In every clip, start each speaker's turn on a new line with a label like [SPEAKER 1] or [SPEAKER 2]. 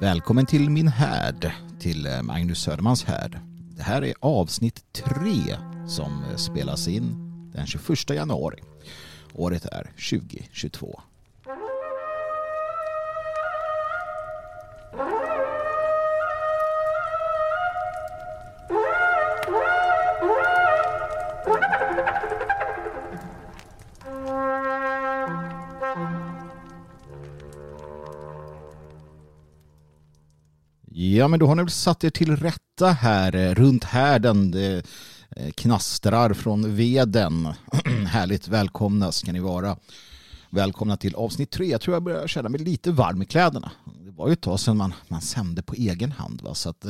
[SPEAKER 1] Välkommen till min härd, till eh, Magnus Södermans härd. Det här är avsnitt tre som eh, spelas in den 21 januari. Året är 2022. Ja, men då har ni väl satt er till rätta här eh, runt härden. Det knastrar från veden. Härligt välkomna ska ni vara. Välkomna till avsnitt tre. Jag tror jag börjar känna mig lite varm i kläderna. Det var ju ett tag sedan man, man sände på egen hand. Va? Så att,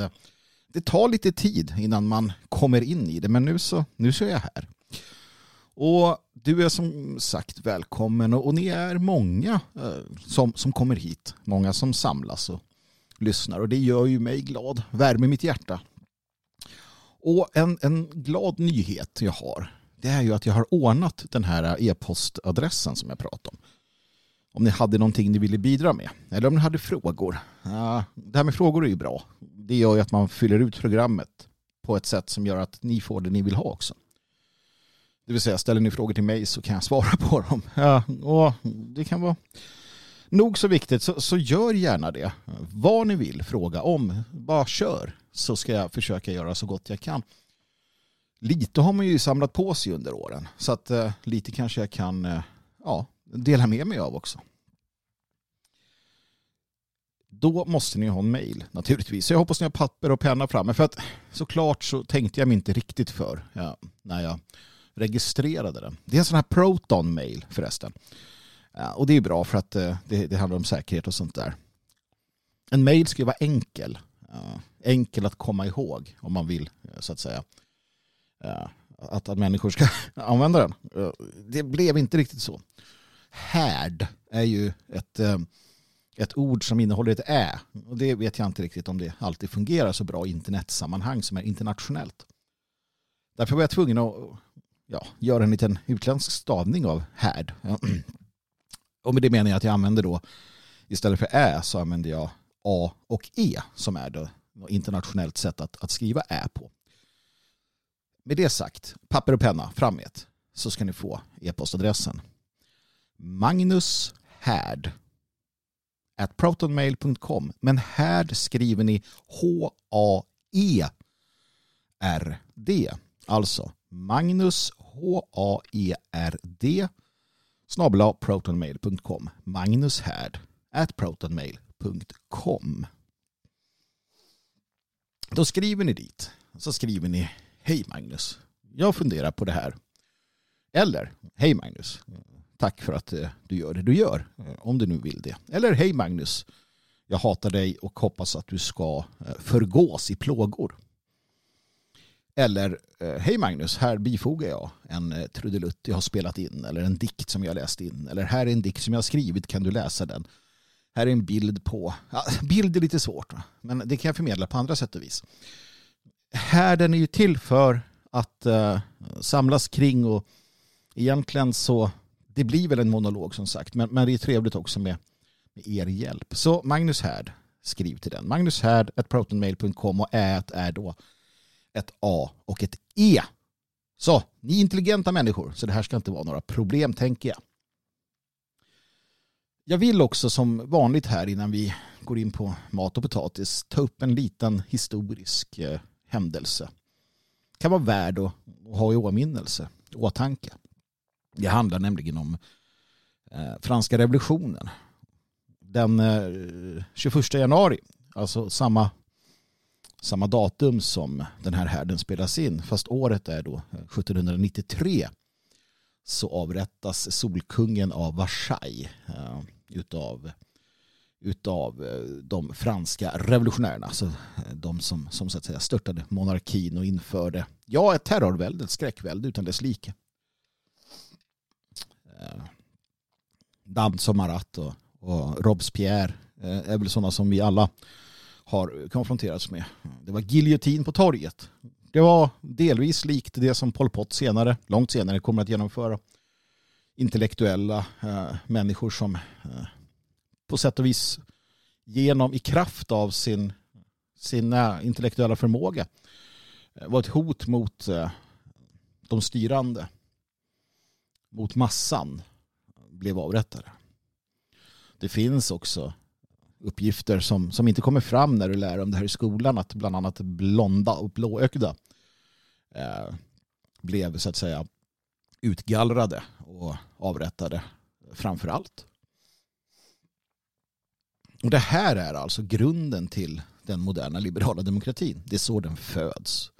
[SPEAKER 1] det tar lite tid innan man kommer in i det. Men nu så, nu så är jag här. Och du är som sagt välkommen och, och ni är många eh, som, som kommer hit. Många som samlas och lyssnar och det gör ju mig glad, värmer mitt hjärta. Och en, en glad nyhet jag har det är ju att jag har ordnat den här e-postadressen som jag pratade om. Om ni hade någonting ni ville bidra med eller om ni hade frågor. Det här med frågor är ju bra. Det gör ju att man fyller ut programmet på ett sätt som gör att ni får det ni vill ha också. Det vill säga, ställer ni frågor till mig så kan jag svara på dem. Ja, och det kan vara nog så viktigt så, så gör gärna det. Vad ni vill fråga om, bara kör så ska jag försöka göra så gott jag kan. Lite har man ju samlat på sig under åren så att eh, lite kanske jag kan eh, ja, dela med mig av också. Då måste ni ha en mail naturligtvis. Så jag hoppas ni har papper och penna framme för att såklart så tänkte jag mig inte riktigt för ja, när jag registrerade den. Det är en sån här Proton-mail förresten. Och det är bra för att eh, det, det handlar om säkerhet och sånt där. En mail ska ju vara enkel. Enkel att komma ihåg om man vill eh, så att säga. Att, att människor ska använda den. Det blev inte riktigt så. Härd är ju ett, eh, ett ord som innehåller ett ä. Och det vet jag inte riktigt om det alltid fungerar så bra i internetsammanhang som är internationellt. Därför var jag tvungen att ja, göra en liten utländsk stavning av härd. Och med det menar jag att jag använder då istället för ä så använder jag A och E som är det internationellt sätt att, att skriva ä på. Med det sagt, papper och penna fram med så ska ni få e-postadressen. Magnus Härd at protonmail.com men Härd skriver ni H-A-E-R-D alltså Magnus H-A-E-R-D snabla protonmail.com Magnus Härd at protonmail.com Då skriver ni dit. Så skriver ni Hej Magnus, jag funderar på det här. Eller Hej Magnus, tack för att eh, du gör det du gör. Eh, om du nu vill det. Eller Hej Magnus, jag hatar dig och hoppas att du ska eh, förgås i plågor. Eller, eh, hej Magnus, här bifogar jag en eh, trudelutt jag har spelat in eller en dikt som jag läst in. Eller här är en dikt som jag har skrivit, kan du läsa den? Här är en bild på, ja, bild är lite svårt, men det kan jag förmedla på andra sätt och vis. Här den är ju till för att uh, samlas kring och egentligen så, det blir väl en monolog som sagt, men, men det är trevligt också med, med er hjälp. Så Magnus Härd, skriv till den. Magnus Härd, protonmail.com och ät är då ett A och ett E. Så, ni är intelligenta människor, så det här ska inte vara några problem tänker jag. Jag vill också som vanligt här innan vi går in på mat och potatis ta upp en liten historisk eh, händelse. Kan vara värd att, att ha i åminnelse, åtanke. Det handlar nämligen om eh, franska revolutionen. Den eh, 21 januari, alltså samma samma datum som den här härden spelas in. Fast året är då 1793 så avrättas solkungen av Versailles uh, utav, utav eh, de franska revolutionärerna. Alltså eh, de som, som så att säga störtade monarkin och införde ja, ett terrorvälde, ett skräckvälde utan dess like. Uh, som Marat och, och Robespierre är väl sådana som vi alla har konfronterats med. Det var giljotin på torget. Det var delvis likt det som Pol Pot senare, långt senare, kommer att genomföra. Intellektuella eh, människor som eh, på sätt och vis genom i kraft av sin, sin eh, intellektuella förmåga eh, var ett hot mot eh, de styrande, mot massan, blev avrättade. Det finns också uppgifter som, som inte kommer fram när du lär om det här i skolan att bland annat blonda och blåögda eh, blev så att säga utgallrade och avrättade framför allt. Och det här är alltså grunden till den moderna liberala demokratin. Det är så den föds.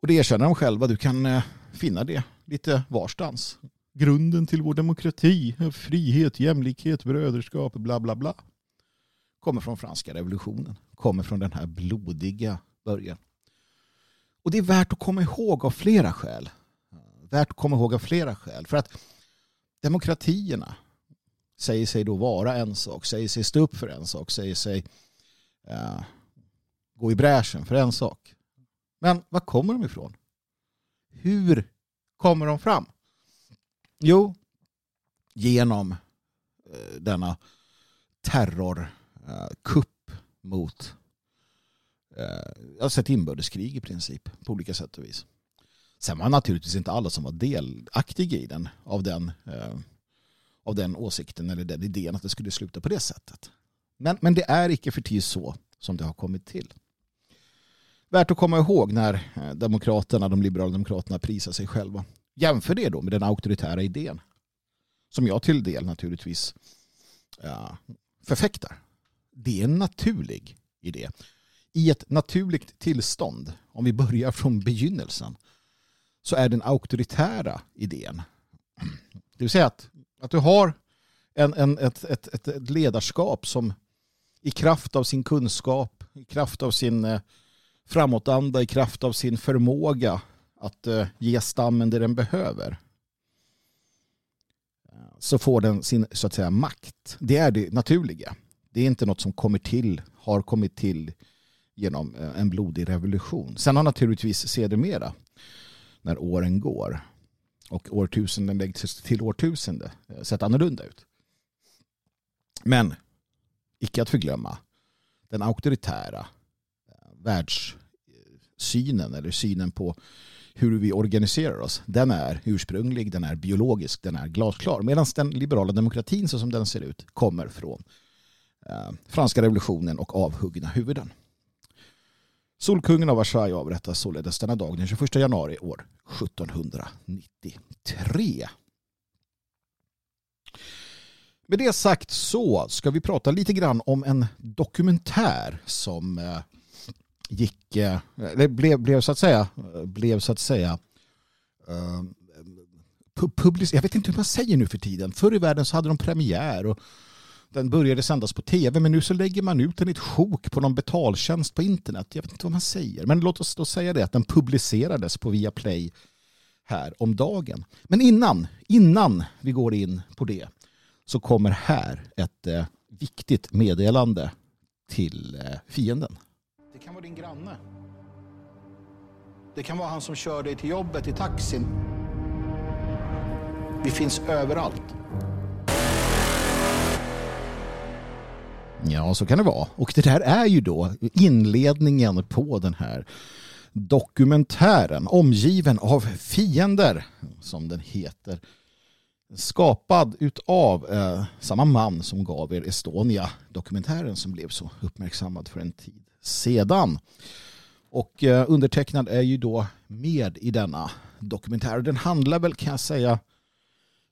[SPEAKER 1] Och det erkänner de själva. Du kan eh, finna det lite varstans. Grunden till vår demokrati, frihet, jämlikhet, bröderskap, bla bla bla. Kommer från franska revolutionen. Kommer från den här blodiga början. Och det är värt att komma ihåg av flera skäl. Värt att komma ihåg av flera skäl. För att demokratierna säger sig då vara en sak, säger sig stå upp för en sak, säger sig uh, gå i bräschen för en sak. Men var kommer de ifrån? Hur kommer de fram? Jo, genom eh, denna terror Eh, kupp mot eh, jag har sett inbördeskrig i princip på olika sätt och vis. Sen var naturligtvis inte alla som var delaktiga i den av den, eh, av den åsikten eller den idén att det skulle sluta på det sättet. Men, men det är icke för tid så som det har kommit till. Värt att komma ihåg när eh, demokraterna, de liberala demokraterna prisar sig själva. Jämför det då med den auktoritära idén. Som jag till del naturligtvis ja, förfäktar. Det är en naturlig idé. I ett naturligt tillstånd, om vi börjar från begynnelsen, så är den auktoritära idén. Det vill säga att, att du har en, en, ett, ett, ett ledarskap som i kraft av sin kunskap, i kraft av sin eh, framåtanda, i kraft av sin förmåga att eh, ge stammen det den behöver eh, så får den sin så att säga makt. Det är det naturliga. Det är inte något som kommer till, har kommit till genom eh, en blodig revolution. Sen har naturligtvis sedermera när åren går och årtusenden läggs till årtusende eh, sett annorlunda ut. Men icke att förglömma den auktoritära eh, världssynen eller synen på hur vi organiserar oss, den är ursprunglig, den är biologisk, den är glasklar. Medan den liberala demokratin så som den ser ut kommer från Eh, franska revolutionen och avhuggna huvuden. Solkungen av Versailles avrättas således denna dag den 21 januari år 1793. Med det sagt så ska vi prata lite grann om en dokumentär som eh, gick, eh, eller blev, blev så att säga, blev så att säga uh, jag vet inte hur man säger nu för tiden. Förr i världen så hade de premiär och den började sändas på tv men nu så lägger man ut den i ett sjok på någon betaltjänst på internet. Jag vet inte vad man säger. Men låt oss då säga det att den publicerades på Viaplay här om dagen. Men innan, innan vi går in på det så kommer här ett eh, viktigt meddelande till eh, fienden. Det kan vara din granne. Det kan vara han som kör dig till jobbet i taxin. Vi finns överallt. Ja, så kan det vara. Och det där är ju då inledningen på den här dokumentären omgiven av fiender som den heter. Skapad utav eh, samma man som gav er Estonia dokumentären som blev så uppmärksammad för en tid sedan. Och eh, undertecknad är ju då med i denna dokumentär. Den handlar väl kan jag säga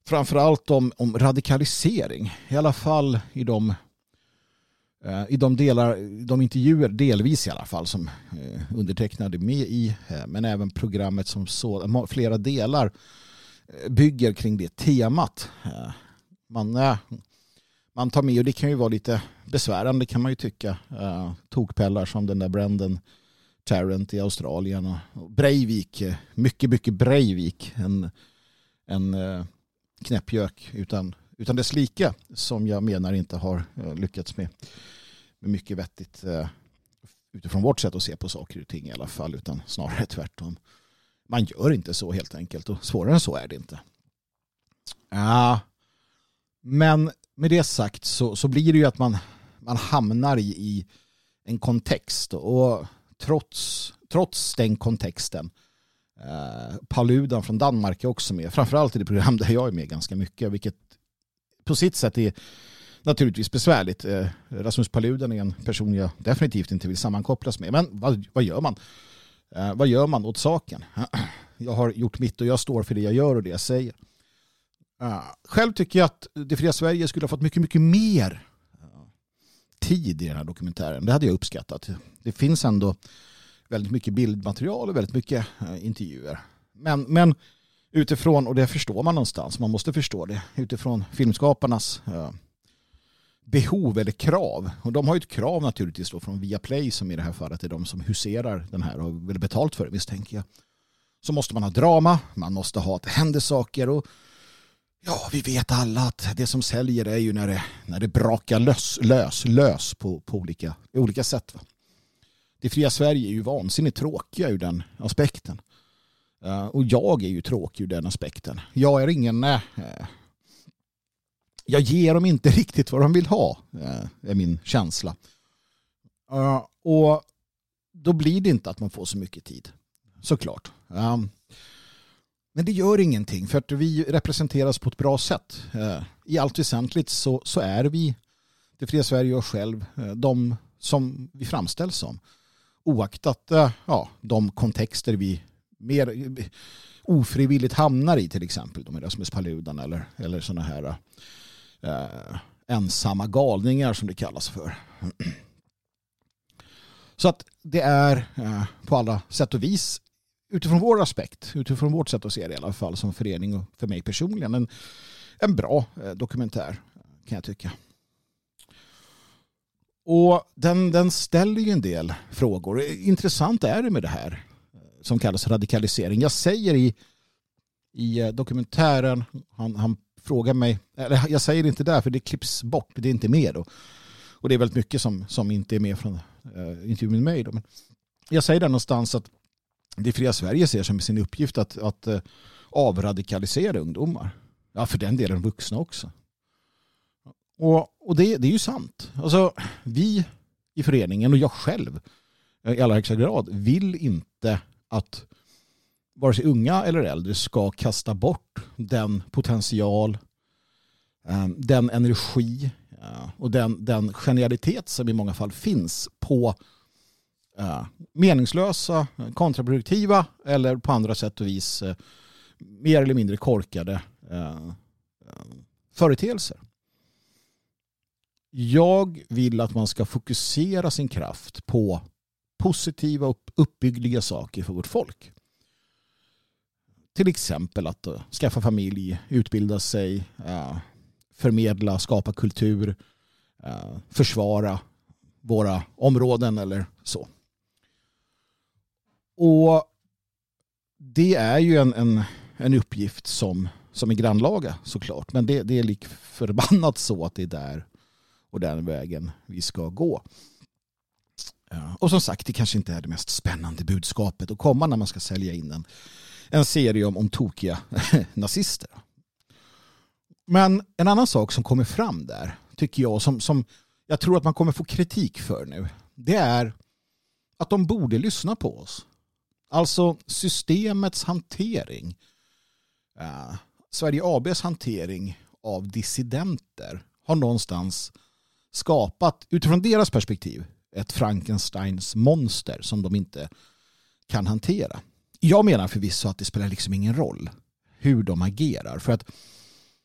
[SPEAKER 1] framförallt om, om radikalisering. I alla fall i de Eh, i de delar, de intervjuer, delvis i alla fall, som eh, undertecknade med i, eh, men även programmet som så, flera delar bygger kring det temat. Man, man tar med, och det kan ju vara lite besvärande kan man ju tycka, tokpellar som den där bränden Tarrant i Australien och Breivik, mycket, mycket Breivik, en, en knäppjök utan utan dess like som jag menar inte har eh, lyckats med, med mycket vettigt eh, utifrån vårt sätt att se på saker och ting i alla fall utan snarare tvärtom. Man gör inte så helt enkelt och svårare än så är det inte. Ja, men med det sagt så, så blir det ju att man, man hamnar i, i en kontext och trots, trots den kontexten eh, Paludan från Danmark är också med, framförallt i det program där jag är med ganska mycket, vilket på sitt sätt är naturligtvis besvärligt. Eh, Rasmus Paludan är en person jag definitivt inte vill sammankopplas med, men vad, vad gör man? Eh, vad gör man åt saken? Jag har gjort mitt och jag står för det jag gör och det jag säger. Eh, själv tycker jag att Det fria Sverige skulle ha fått mycket, mycket mer eh, tid i den här dokumentären. Det hade jag uppskattat. Det finns ändå väldigt mycket bildmaterial och väldigt mycket eh, intervjuer. Men, men utifrån, och det förstår man någonstans, man måste förstå det, utifrån filmskaparnas eh, behov eller krav. Och de har ju ett krav naturligtvis då från Viaplay som i det här fallet är de som huserar den här och vill betalt för det misstänker jag. Så måste man ha drama, man måste ha att det händer saker och Ja, vi vet alla att det som säljer är ju när det, när det brakar lös, lös, lös på, på olika, olika sätt. Va? Det fria Sverige är ju vansinnigt tråkiga ur den aspekten. Eh, och jag är ju tråkig ur den aspekten. Jag är ingen... Eh, jag ger dem inte riktigt vad de vill ha, eh, är min känsla. och då blir det inte att man får så mycket tid. Såklart. Men det gör ingenting för att vi representeras på ett bra sätt. I allt väsentligt så, så är vi det fria Sverige och själv de som vi framställs som. Oaktat ja, de kontexter vi mer ofrivilligt hamnar i till exempel med Rasmus Paludan eller, eller sådana här eh, ensamma galningar som det kallas för. Så att det är eh, på alla sätt och vis utifrån vår aspekt, utifrån vårt sätt att se det i alla fall som förening och för mig personligen en, en bra eh, dokumentär kan jag tycka. Och den, den ställer ju en del frågor. Intressant är det med det här som kallas radikalisering. Jag säger i, i eh, dokumentären, han, han frågar mig, eller jag säger inte där för det klipps bort, det är inte med då. Och det är väldigt mycket som, som inte är med från eh, intervjun med mig. Då. Men jag säger där någonstans att det fria Sverige ser som sin uppgift att, att eh, avradikalisera ungdomar. Ja, för den delen vuxna också. Och, och det, det är ju sant. Alltså, vi i föreningen och jag själv eh, i allra högsta grad vill inte att vare sig unga eller äldre ska kasta bort den potential, eh, den energi eh, och den, den genialitet som i många fall finns på eh, meningslösa, kontraproduktiva eller på andra sätt och vis mer eller mindre korkade företeelser. Jag vill att man ska fokusera sin kraft på positiva och uppbyggliga saker för vårt folk. Till exempel att eh, skaffa familj, utbilda sig, eh, förmedla, skapa kultur, eh, försvara våra områden eller så. Och det är ju en, en, en uppgift som, som är grannlaga såklart. Men det, det är lik förbannat så att det är där och den vägen vi ska gå. Ja. Och som sagt, det kanske inte är det mest spännande budskapet att komma när man ska sälja in en, en serie om, om tokiga nazister. Men en annan sak som kommer fram där, tycker jag, som, som jag tror att man kommer få kritik för nu, det är att de borde lyssna på oss. Alltså systemets hantering. eh, Sverige ABs hantering av dissidenter har någonstans skapat, utifrån deras perspektiv, ett Frankensteins monster som de inte kan hantera. Jag menar förvisso att det spelar liksom ingen roll hur de agerar. För att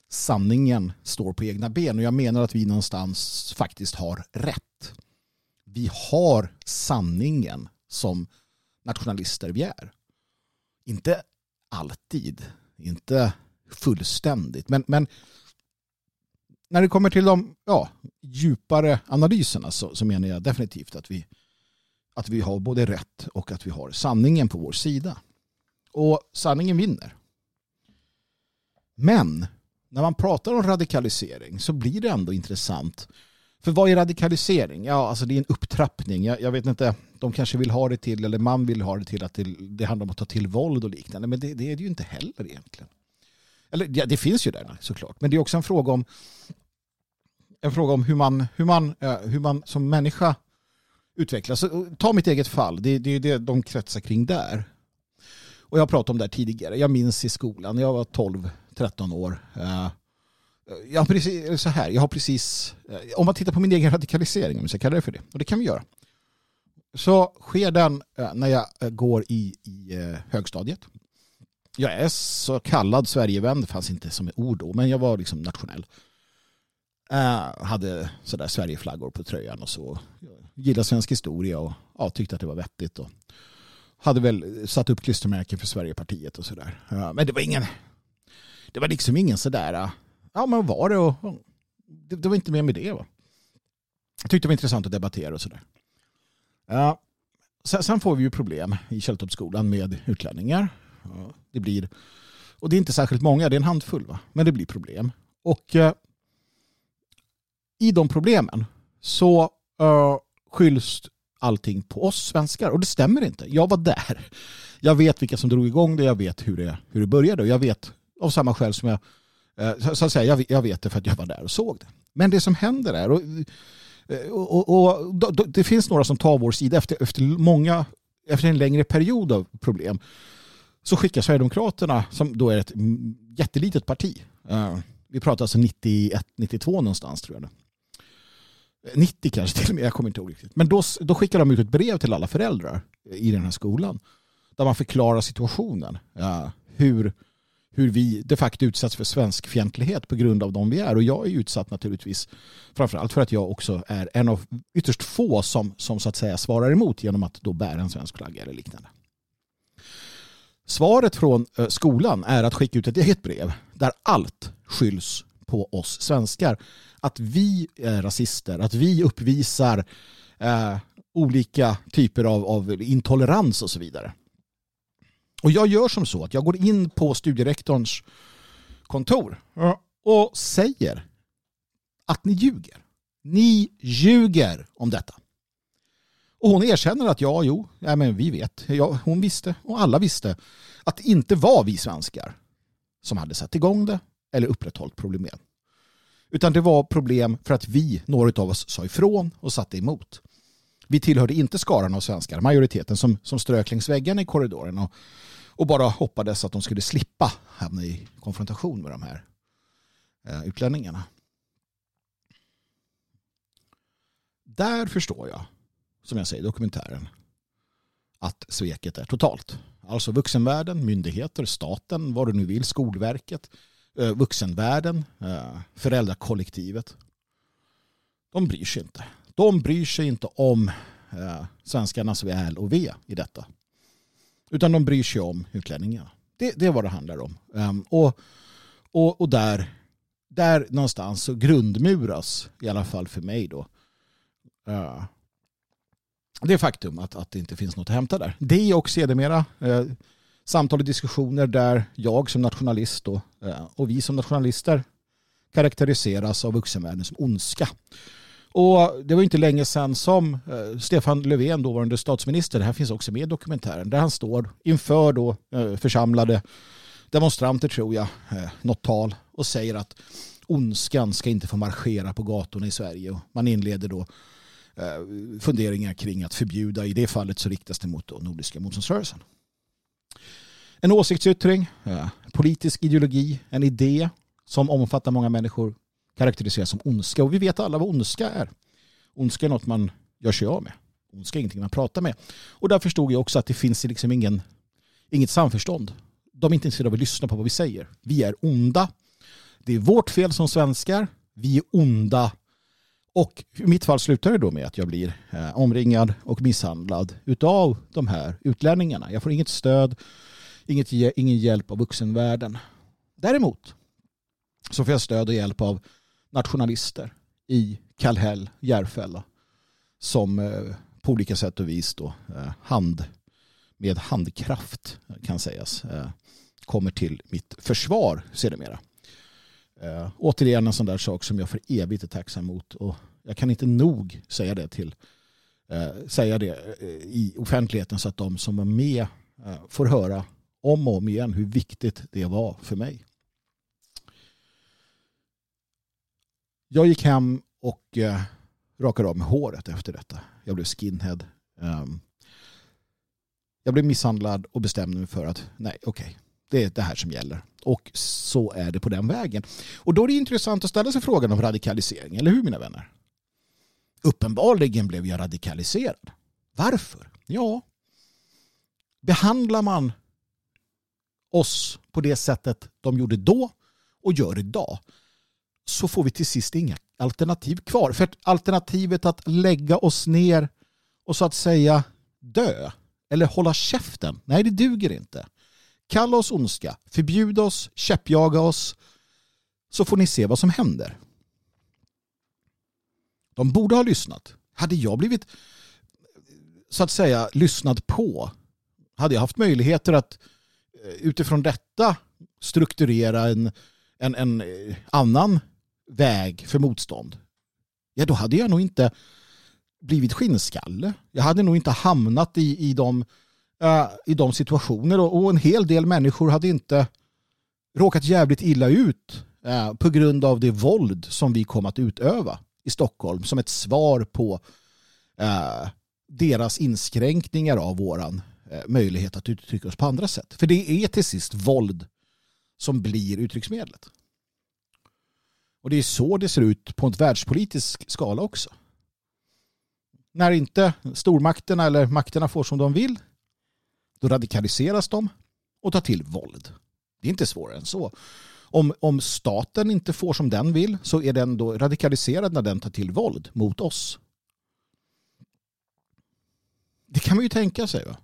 [SPEAKER 1] sanningen står på egna ben och jag menar att vi någonstans faktiskt har rätt. Vi har sanningen som nationalister vi är. Inte alltid, inte fullständigt, men, men när det kommer till de ja, djupare analyserna så, så, menar jag definitivt att vi, att vi har både rätt och att vi har sanningen på vår sida. Och sanningen vinner. Men när man pratar om radikalisering så blir det ändå intressant för vad är radikalisering? Ja, alltså det är en upptrappning. Jag, jag, vet inte, de kanske vill ha det till, eller man vill ha det till att det, det handlar om att ta till våld och liknande. Men det, det är det ju inte heller egentligen. Eller ja, det finns ju där såklart. Men det är också en fråga om en fråga om hur man, hur man, eh, hur man som människa utvecklas. Eh, ta mitt eget fall, det är det, de kretsar kring där. Och jag har pratat om det här tidigare. Jag minns i skolan, jag var 12-13 år. Eh, jag har precis, så här, jag har precis, om man tittar på min egen radikalisering, om jag ska kalla det för det, och det kan vi göra. Så sker den när jag går i, i högstadiet. Jag är så kallad Sverigevän, det fanns inte som ett ord då, men jag var liksom nationell. Eh, hade sådär Sverigeflaggor på tröjan och så. Gillade svensk historia och ja, tyckte att det var vettigt. Och hade väl satt upp klistermärken för Sverigepartiet och sådär. Eh, men det var ingen, det var liksom ingen sådär, eh, ja men var det och det, det, var inte mer med det. Va? Jag tyckte det var intressant att debattera och sådär. Uh, sen, sen, får vi ju problem i Källtorpsskolan med utlänningar. det blir, och det är inte särskilt många, det är en handfull va? men det blir problem. Och i de problemen så uh, skylls allting på oss svenskar. Och det stämmer inte. Jag var där. Jag vet vilka som drog igång det. Jag vet hur det, hur det började. Och jag vet av samma skäl som jag... Uh, så att säga, jag, jag vet det för att jag var där och såg det. Men det som händer är... Och, eh, och, och, och då, då, det finns några som tar vår sida efter, efter många efter en längre period av problem så skickar Sverigedemokraterna, som då är ett jättelitet parti, uh, vi pratar alltså 91, 92 någonstans tror jag. 90 kanske till och med, jag kommer inte ihåg riktigt. Men då, då skickar de ut ett brev till alla föräldrar i den här skolan. Där man förklarar situationen. Ja, hur, hur vi de facto utsätts för svensk fientlighet på grund av de vi är. Och jag är utsatt naturligtvis framförallt för att jag också är en av ytterst få som, som så att säga svarar emot genom att då bära en svensk flagga eller liknande. Svaret från eh, skolan är att skicka ut ett eget brev där allt skylls på oss svenskar att vi är rasister, att vi uppvisar eh, olika typer av, av intolerans och så vidare. Och jag gör som så att jag går in på studierektorns kontor och säger att ni ljuger. Ni ljuger om detta. Och hon erkänner att ja, jo, ja, men vi vet. Ja, hon visste och alla visste att det inte var vi svenskar som hade satt igång det eller upprätthållit problemen. Utan det var problem för att vi, några av oss, sa ifrån och satte emot. Vi tillhörde inte skaran av svenskar, majoriteten som, som strök längs väggarna i korridoren och, och bara hoppades att de skulle slippa hamna i konfrontation med de här eh, utlänningarna. Där förstår jag, som jag säger i dokumentären, att sveket är totalt. Alltså vuxenvärlden, myndigheter, staten, vad du nu vill, Skolverket, Eh, Eh, vuxenvärlden, eh, föräldrakollektivet. De bryr sig inte. De bryr sig inte om eh, svenskarnas väl och ve i detta. Utan de bryr sig om utlänningarna. Det, det är vad det handlar om. Ehm, och, och, och där, där någonstans så grundmuras, i alla fall för mig då, det faktum att, att det inte finns något att hämta där. Det och sedermera samtal och diskussioner där jag som nationalist då, eh, och vi som nationalister karaktäriseras av vuxenvärlden som ondska. Och det var inte länge sedan som eh, Stefan Löfven, dåvarande statsminister, det här finns också med i dokumentären, där han står inför då eh, församlade demonstranter tror jag, något tal och säger att ondskan ska inte få marschera på gatorna i Sverige. Och man inleder då funderingar kring att förbjuda, i det fallet så riktas det mot Nordiska motståndsrörelsen. En åsiktsyttring, politisk ideologi, en idé som omfattar många människor karaktäriseras som ondska. Och vi vet alla vad ondska är. Ondska är något man gör sig av med. Ondska är ingenting man pratar med. Och där förstod jag också att det finns liksom ingen, inget samförstånd. De är inte intresserade av att lyssna på vad vi säger. Vi är onda. Det är vårt fel som svenskar. Vi är onda. Och i mitt fall slutar det då med att jag blir eh, omringad och misshandlad utav de här utlänningarna. Jag får inget stöd inget, ingen hjälp av vuxenvärlden. Däremot så får jag stöd och hjälp av nationalister i Kallhäll, Järfälla som eh, på olika sätt och vis då, eh, hand, med handkraft eh, kan sägas eh, kommer till mitt försvar sedermera. Eh, återigen en sån där sak som jag för evigt är tacksam mot och jag kan inte nog säga det till eh, säga det eh, i offentligheten så att de som var med eh, får höra om och om igen hur viktigt det var för mig. Jag gick hem och eh, rakade av mig håret efter detta. Jag blev skinhead. Um, jag blev misshandlad och bestämde mig för att nej, okej, okay, det är det här som gäller. Och så är det på den vägen. Och då är det intressant att ställa sig frågan om radikalisering, eller hur mina vänner? Uppenbarligen blev jag radikaliserad. Varför? Ja, behandlar man oss på det sättet de gjorde då och gör idag så får vi till sist inga alternativ kvar. För alternativet att lägga oss ner och så att säga dö eller hålla käften, nej det duger inte. Kalla oss ondska, förbjud oss, käppjaga oss så får ni se vad som händer. De borde ha lyssnat. Hade jag blivit så att säga lyssnad på hade jag haft möjligheter att eh, utifrån detta strukturera en, en, en eh, annan väg för motstånd, ja då hade jag nog inte blivit skinnskalle. Jag hade nog inte hamnat i, i, de, uh, i de situationer och, och, en hel del människor hade inte råkat jävligt illa ut uh, på grund av det våld som vi kom att utöva i Stockholm som ett svar på uh, deras inskränkningar av våran möjlighet att uttrycka oss på andra sätt. För det är till sist våld som blir uttrycksmedlet. Och det är så det ser ut på en världspolitisk skala också. När inte stormakterna eller makterna får som de vill, då radikaliseras de och tar till våld. Det är inte svårare än så. Om, om staten inte får som den vill så är den då radikaliserad när den tar till våld mot oss. Det kan man ju tänka sig. Va?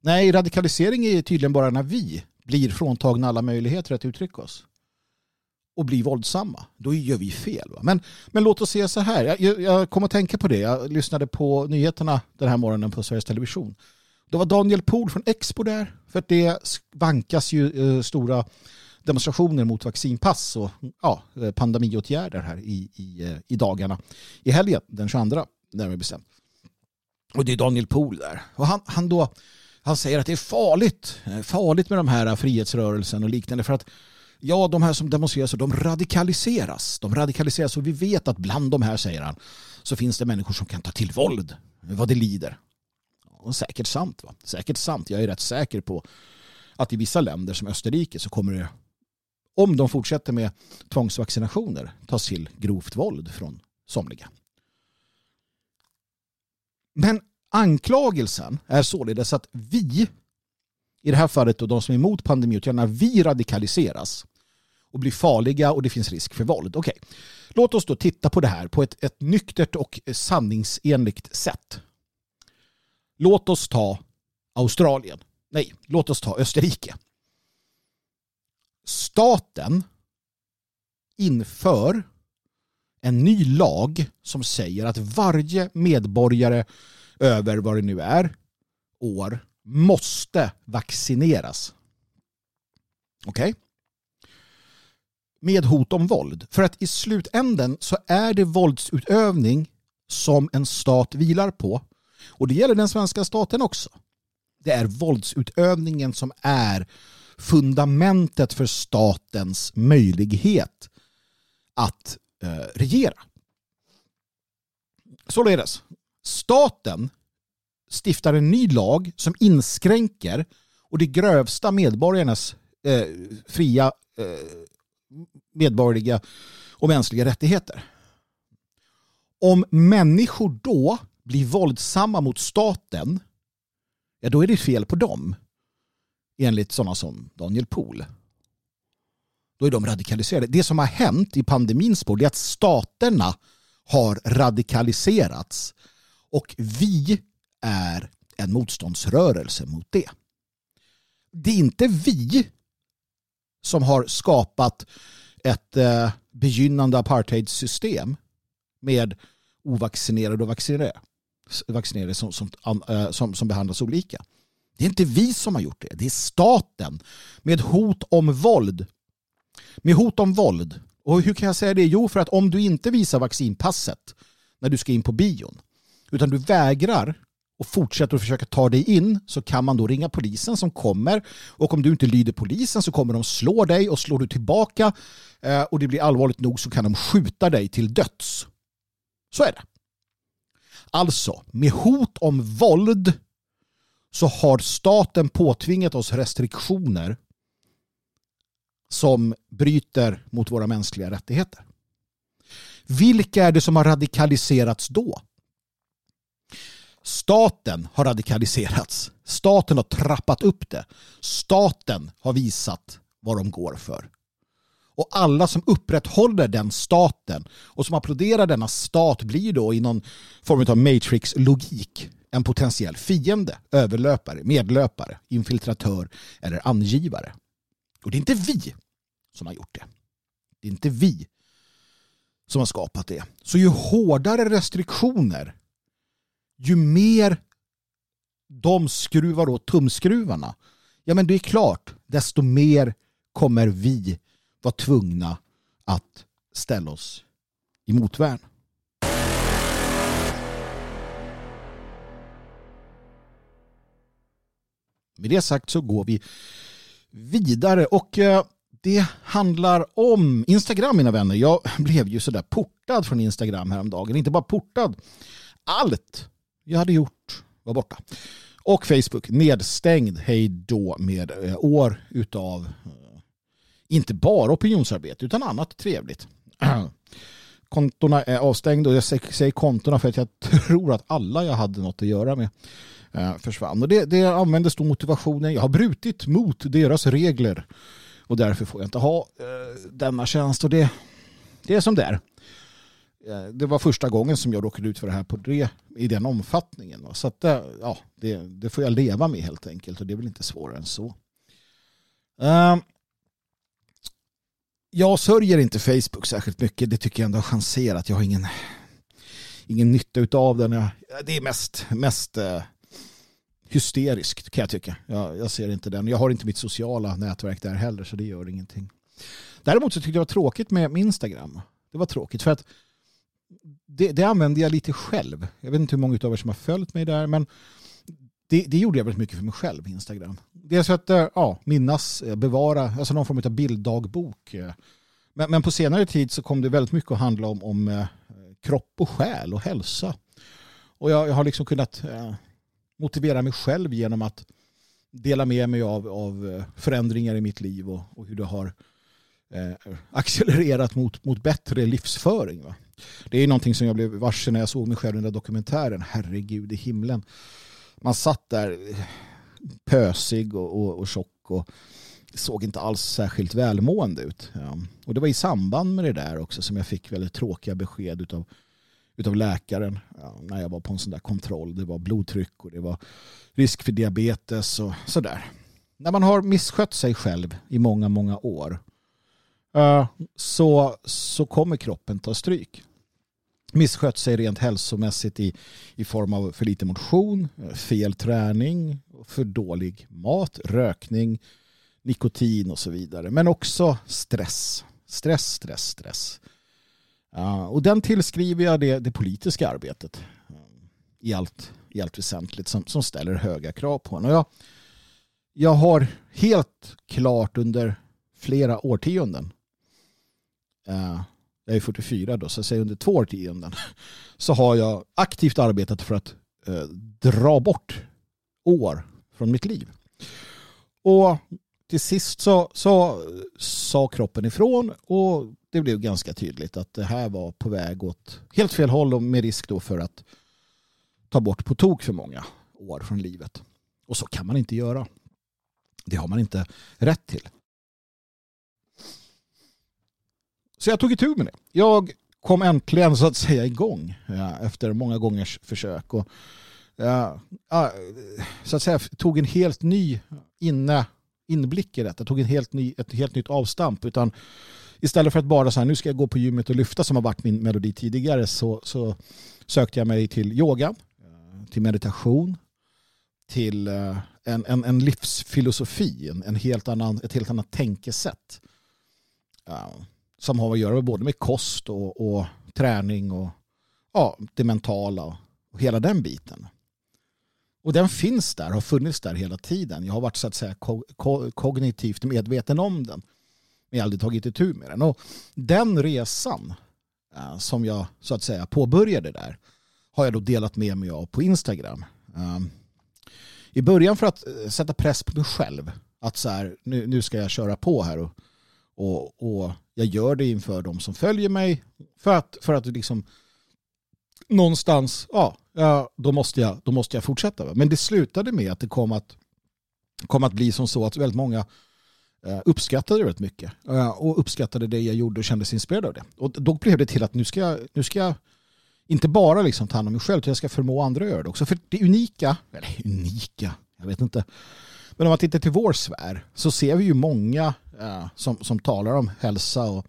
[SPEAKER 1] Nej, radikalisering är tydligen bara när vi blir fråntagna alla möjligheter att uttrycka oss och blir våldsamma. Då gör vi fel. Va? Men, men låt oss se så här. Jag, jag kom att tänka på det. Jag lyssnade på nyheterna den här morgonen på Sveriges Television. Då var Daniel Pohl från Expo där. För att det vankas ju eh, stora demonstrationer mot vaccinpass och ja, eh, pandemiåtgärder här i, i, eh, i dagarna. I helgen, den 22, närmare bestämt. Och det är Daniel Pohl där. Och han, han, då, han säger att det är farligt, eh, farligt med de här frihetsrörelsen och liknande för att ja, de här som demonstrerar så de radikaliseras. De radikaliseras och vi vet att bland de här, säger han, så finns det människor som kan ta till våld vad det lider. Och säkert sant. Va? Säkert sant. Jag är rätt säker på att i vissa länder som Österrike så kommer det, om de fortsätter med tvångsvaccinationer, tas till grovt våld från somliga. Men anklagelsen är således att vi i det här fallet och de som är emot pandemiåtgärderna, vi radikaliseras och blir farliga och det finns risk för våld. Okej, låt oss då titta på det här på ett, ett nyktert och sanningsenligt sätt. Låt oss ta Australien. Nej, låt oss ta Österrike. Staten inför en ny lag som säger att varje medborgare över vad det nu är år måste vaccineras. Okej? Okay? Med hot om våld. För att i slutänden så är det våldsutövning som en stat vilar på. Och det gäller den svenska staten också. Det är våldsutövningen som är fundamentet för statens möjlighet att eh, regera. Således, staten stiftar en ny lag som inskränker och det grövsta medborgarnas eh, fria eh, medborgerliga och mänskliga rättigheter. Om människor då blir våldsamma mot staten, ja då är det fel på dem. Enligt sådana som Daniel Pohl. Då är de radikaliserade. Det som har hänt i pandemins spår är att staterna har radikaliserats och vi är en motståndsrörelse mot det. Det är inte vi som har skapat ett eh, begynnande apartheidsystem med ovaccinerade och vaccinerade, vaccinerade som, som, eh, som, som behandlas olika. Det är inte vi som har gjort det. Det är staten med hot om våld. Med hot om våld. Och hur kan jag säga det? Jo, för att om du inte visar vaccinpasset när du ska in på bion utan du vägrar och fortsätter att försöka ta dig in så kan man då ringa polisen som kommer och om du inte lyder polisen så kommer de slå dig och slår du tillbaka eh, och det blir allvarligt nog så kan de skjuta dig till döds. Så är det. Alltså, med hot om våld så har staten påtvingat oss restriktioner som bryter mot våra mänskliga rättigheter. Vilka är det som har radikaliserats då? Staten har radikaliserats. Staten har trappat upp det. Staten har visat vad de går för. Och alla som upprätthåller den staten och som applåderar denna stat blir då i någon form av matrix-logik en potentiell fiende, överlöpare, medlöpare, infiltratör eller angivare. Och det är inte vi som har gjort det. Det är inte vi som har skapat det. Så ju hårdare restriktioner, ju mer de skruvar åt tumskruvarna, ja men det är klart, desto mer kommer vi var tvungna att ställa oss i motvärn. Med det sagt så går vi vidare och eh, det handlar om Instagram mina vänner. Jag blev ju sådär portad från Instagram häromdagen. Inte bara portad. Allt jag hade gjort var borta. Och Facebook nedstängd. Hej då med eh, år utav eh, inte bara opinionsarbete utan annat trevligt. Kontona är avstängda och jag säger kontona för att jag tror att alla jag hade något att göra med eh, försvann. Och det, det användes då motivationen. Jag har brutit mot deras regler och därför får jag inte ha eh, denna tjänst. Och det, det är som det är. Eh, det var första gången som jag råkade ut för det här på det, i den omfattningen. Så att, ja, det, det, får jag leva med helt enkelt och det är väl inte svårare än så. Jag sörjer inte Facebook särskilt mycket. Det tycker jag ändå har chanserat. Jag har ingen, ingen nytta av den. det är mest, mest eh, hysteriskt kan jag tycka. Jag, jag, ser inte den. Jag har inte mitt sociala nätverk där heller så det gör ingenting. Däremot så tyckte jag det var tråkigt med, med Instagram. Det var tråkigt för att det, det använde jag lite själv. Jag vet inte hur många av er som har följt mig där men det, det gjorde jag väldigt mycket för mig själv, Instagram. Dels för att eh, ja, minnas, eh, bevara, alltså någon form av bilddagbok. Eh. Men, men på senare tid så kom det väldigt mycket att handla om, om kropp och själ och hälsa. Och jag, jag har liksom kunnat motivera mig själv genom att dela med mig av, av förändringar i mitt liv och, och hur det har eh, accelererat mot, mot bättre livsföring. Va? Det är någonting som jag blev varse när jag såg mig själv i den där dokumentären. Herregud i himlen. Man satt där pösig och, och, och tjock och såg inte alls särskilt välmående ut. Ja. Och det var i samband med det där också som jag fick väldigt tråkiga besked utav utav läkaren ja, när jag var på en sån där kontroll. Det var blodtryck och det var risk för diabetes och sådär. När man har misskött sig själv i många, många år eh, så, så kommer kroppen ta stryk. Misskött sig rent hälsomässigt i, i form av för lite motion, fel träning, för dålig mat, rökning, nikotin och så vidare. Men också stress. Stress, stress, stress. Uh, och den tillskriver jag det, det politiska arbetet uh, i, allt, i allt väsentligt som, som ställer höga krav på en. Och jag, jag har helt klart under flera årtionden uh, jag är 44 då, så säg under två årtionden så har jag aktivt arbetat för att eh, dra bort år från mitt liv. Och till sist så, så eh, sa kroppen ifrån och det blev ganska tydligt att det här var på väg åt helt fel håll och med risk då för att ta bort på tok för många år från livet. Och så kan man inte göra. Det har man inte rätt till. Så jag tog itu med det. Jag kom äntligen så att säga igång ja, efter många gångers försök. Och, ja, så att säga tog en helt ny inne, inblick i detta. Tog en helt ny, ett helt nytt avstamp. Utan istället för att bara så här, nu ska jag gå på gymmet och lyfta som har varit min melodi tidigare så, så sökte jag mig till yoga, till meditation, till eh, en, en, en livsfilosofi, en, en helt annan, ett helt annat tänkesätt. Som har att göra med både med kost och, och träning och ja, det mentala och hela den biten. Och den finns där, har funnits där hela tiden. Jag har varit så att säga kognitivt medveten om den. Men jag har aldrig tagit itu med den. Och den resan uh, som jag så att säga påbörjade där har jag då delat med mig av på Instagram. Um, I början för att uh, sätta press på mig själv. Att så här, nu, nu ska jag köra på här och, och, och jag gör det inför de som följer mig. För att, för att liksom någonstans, ja, då, måste jag, då måste jag fortsätta. Men det slutade med att det kom att, kom att bli som så att väldigt många eh, uppskattade det rätt mycket. Eh, och uppskattade det jag gjorde och kände sig inspirerad av det. Och då blev det till att nu ska jag, nu ska jag inte bara liksom ta hand om mig själv utan jag ska förmå andra att göra det också. För det unika, eller unika, jag vet inte. Men om man tittar till vår sfär så ser vi ju många som, som talar om hälsa och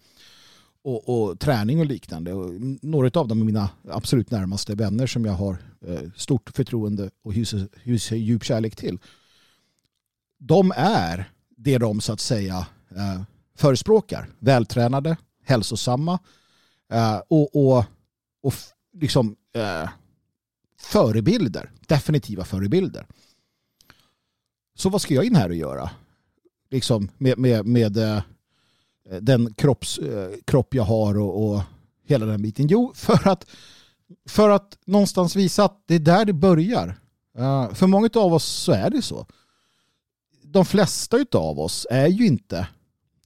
[SPEAKER 1] och, och, träning och liknande. Och några av dem är mina absolut närmaste vänner som jag har eh, stort förtroende och hyser, hyser djup kärlek till. De är det de så att säga eh, förespråkar. Vältränade, hälsosamma eh, och, och, och liksom eh, förebilder. Definitiva förebilder. Så vad ska jag in här och göra? Liksom med, med, med eh, den kropps, eh, kropp jag har och, och hela den biten? Jo, för att, för att någonstans visa att det är där det börjar. Uh, för många av oss så är det så. De flesta av oss är ju inte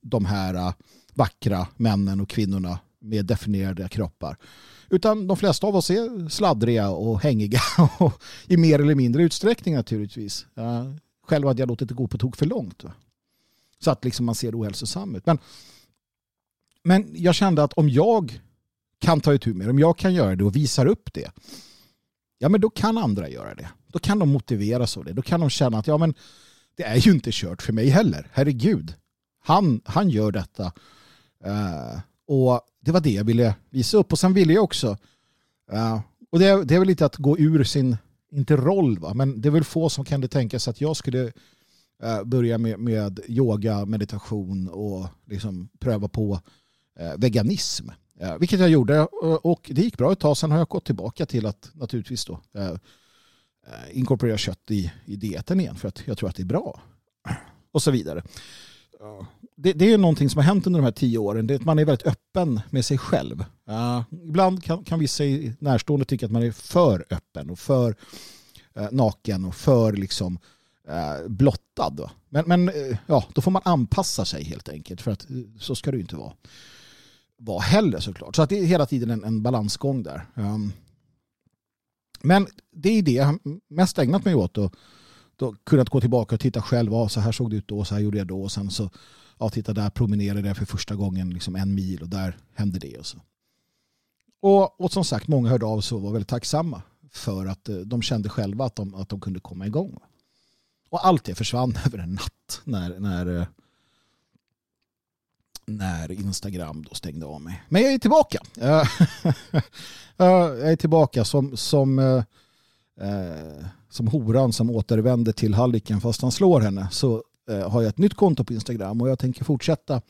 [SPEAKER 1] de här uh, vackra männen och kvinnorna med definierade kroppar. Utan de flesta av oss är sladdriga och hängiga och i mer eller mindre utsträckning naturligtvis. Uh, själv hade jag låtit det gå på tok för långt. Va? Så att liksom man ser ohälsosam ut. Men men jag kände att om jag kan ta itu med det, om jag kan göra det och visar upp det, ja men då kan andra göra det. Då kan de motiveras av det. Då kan de känna att ja men det är ju inte kört för mig heller. Herregud. Han, han gör detta. Uh, och det var det jag ville visa upp. Och sen ville jag också, uh, och det är, det är väl lite att gå ur sin, inte roll va, men det är väl få som kan tänka sig att jag skulle Eh, börja med, med yoga, meditation och liksom pröva på Eh, veganism. Eh, vilket jag gjorde eh, och det gick bra ett tag. Sen har jag gått tillbaka till att naturligtvis då eh, eh, inkorporera kött i, i dieten igen för att jag tror att det är bra. Och så vidare. Det, det är någonting som har hänt under de här tio åren. Det är att man är väldigt öppen med sig själv. Uh, ibland kan, kan vissa närstående tycka att man är för öppen och för uh, naken och för liksom uh, blottad. Men, men eh, ja, då får man anpassa sig helt enkelt för att eh, så ska det ju inte vara vara heller såklart. Så att det är hela tiden en, en balansgång där. Um, men det är det jag mest ägnat mig åt. Och, då kunnat gå tillbaka och titta själv. Ah, så här såg det ut då, så här gjorde jag då. Och sen så, ja, titta där promenerade jag för första gången liksom en mil och där hände det. Och, så. Och, och som sagt, många hörde av sig och var väldigt tacksamma för att de kände själva att de, att de kunde komma igång. Och allt det försvann över en natt när, när eh, när Instagram då stängde av mig. Men jag är tillbaka. jag är tillbaka som, som, eh, eh som horan som återvänder till halliken fast han slår henne. Så eh, har jag ett nytt konto på Instagram och jag tänker fortsätta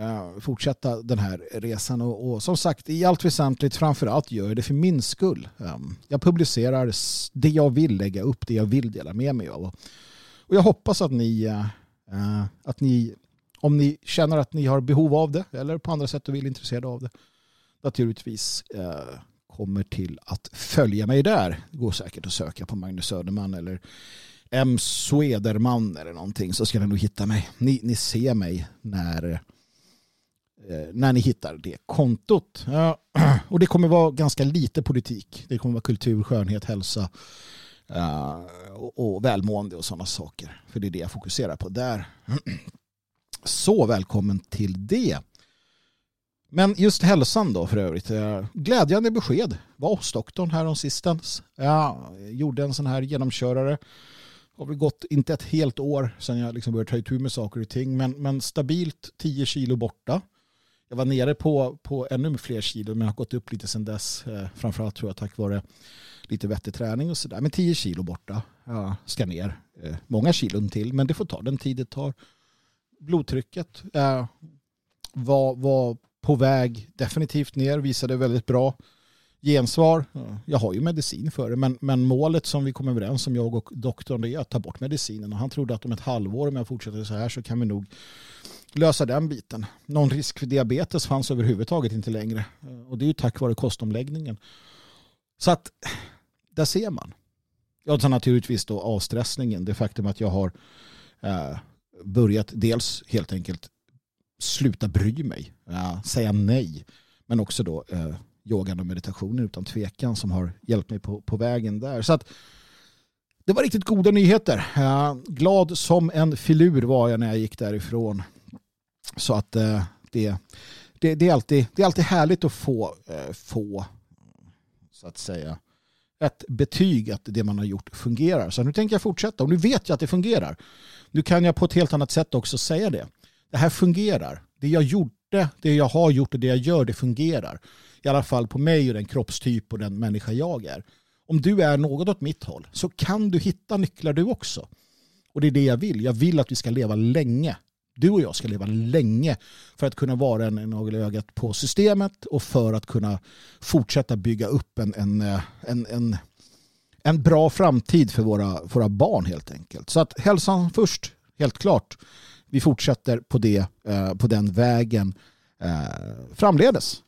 [SPEAKER 1] Eh, fortsätta den här resan och, och, som sagt i allt väsentligt framförallt gör jag det för min skull. Ehm, jag publicerar det jag vill lägga upp, det jag vill dela med mig av. Och jag hoppas att ni, eh, eh, att ni om ni känner att ni har behov av det eller på andra sätt och vill intresserade av det naturligtvis kommer till att följa mig där. Det går säkert att söka på Magnus Söderman eller M. Swederman eller någonting så ska ni nog hitta mig. Ni, ni ser mig när, Eh, när ni hittar det kontot. Och det kommer vara ganska lite politik. Det kommer vara kultur, skönhet, hälsa eh, och, välmående och sådana saker. För det är det jag fokuserar på där. Så välkommen till det. Men just hälsan då för övrigt. Eh, glädjande besked. Var hos doktorn här om sistens. Jag gjorde en sån här genomkörare. Har väl gått inte ett helt år sedan jag liksom började ta itu med saker och ting. Men, men stabilt 10 kilo borta. Jag var nere på, på ännu fler kilo men har gått upp lite sedan dess. Eh, framförallt tror jag tack vare lite vettig träning och sådär. Men 10 kilo borta. Ja, ska ner. Eh, många kilon till men det får ta den tid det tar blodtrycket eh, var, var på väg definitivt ner, visade väldigt bra gensvar. Jag har ju medicin för det, men, men målet som vi kom överens om, jag och doktorn, det är att ta bort medicinen. Och han trodde att om ett halvår, om jag fortsätter så här, så kan vi nog lösa den biten. Någon risk för diabetes fanns överhuvudtaget inte längre. Och det är ju tack vare kostomläggningen. Så att där ser man. Jag tar naturligtvis då avstressningen. Det faktum att jag har eh, börjat dels helt enkelt sluta bry mig. Eh, säga nej. Men också då eh, yogan och meditationen utan tvekan som har hjälpt mig på, på vägen där. Så att det var riktigt goda nyheter. Eh, glad som en filur var jag när jag gick därifrån. Så att eh, det, det, det, är alltid, det är alltid härligt att få, eh, få så att säga ett betyg att det man har gjort fungerar. Så nu tänker jag fortsätta och nu vet jag att det fungerar. Nu kan jag på ett helt annat sätt också säga det. Det här fungerar. Det jag gjorde, det jag har gjort och det jag gör, det fungerar. I alla fall på mig och den kroppstyp och den människa jag är. Om du är något åt mitt håll så kan du hitta nycklar du också. Och det är det jag vill. Jag vill att vi ska leva länge du och jag ska leva länge för att kunna vara en nagel i ögat på systemet och för att kunna fortsätta bygga upp en, en, eh, en, en, en bra framtid för våra, våra barn helt enkelt. Så att hälsan först, helt klart. Vi fortsätter på, det, eh, på den vägen eh, framledes.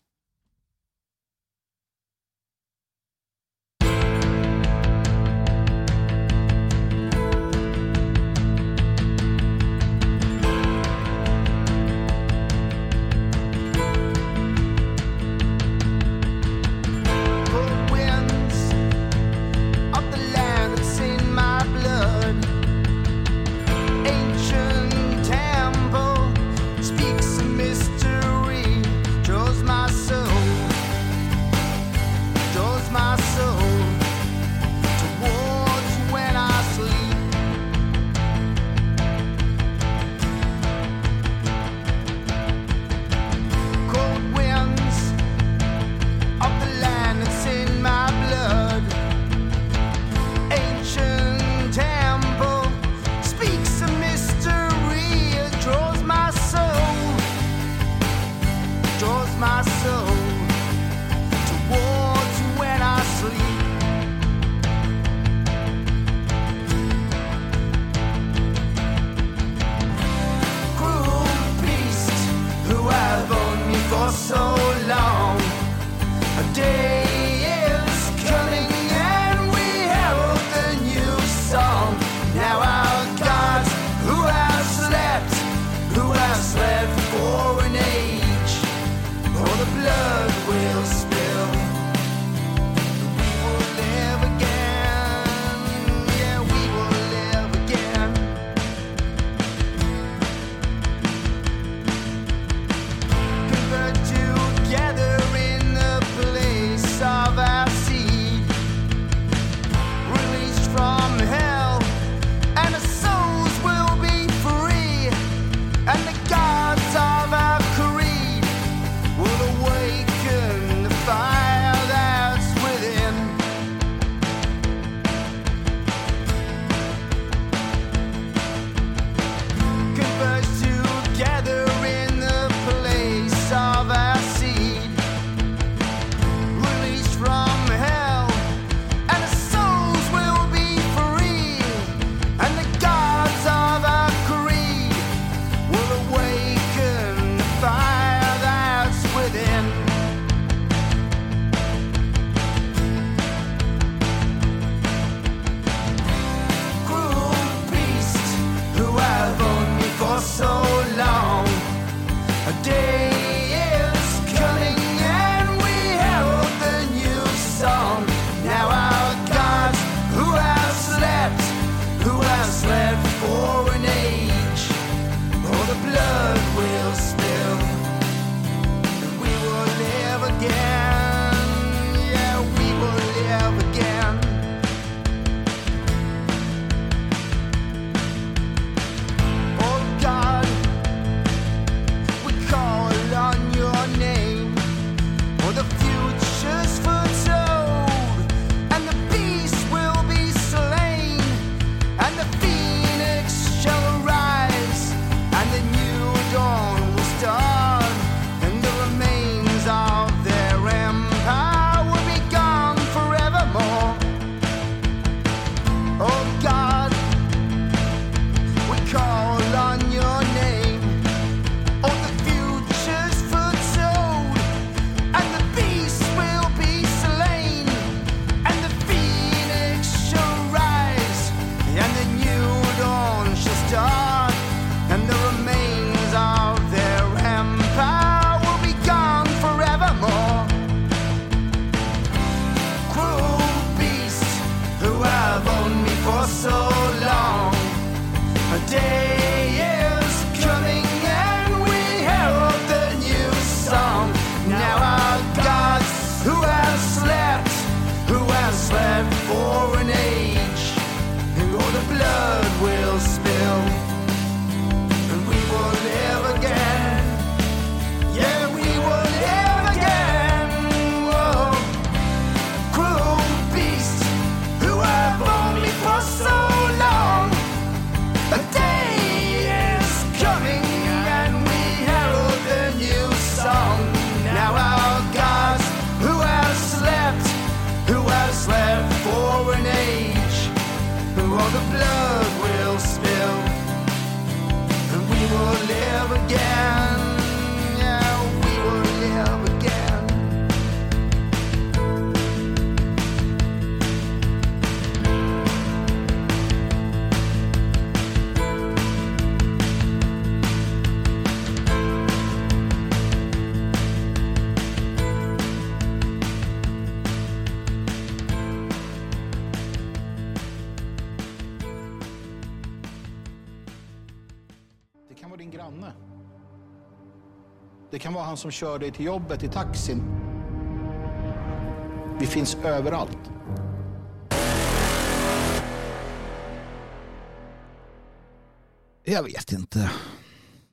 [SPEAKER 1] Kan vara han som kör dig till jobbet i taxin. Vi finns överallt. Jag vet inte.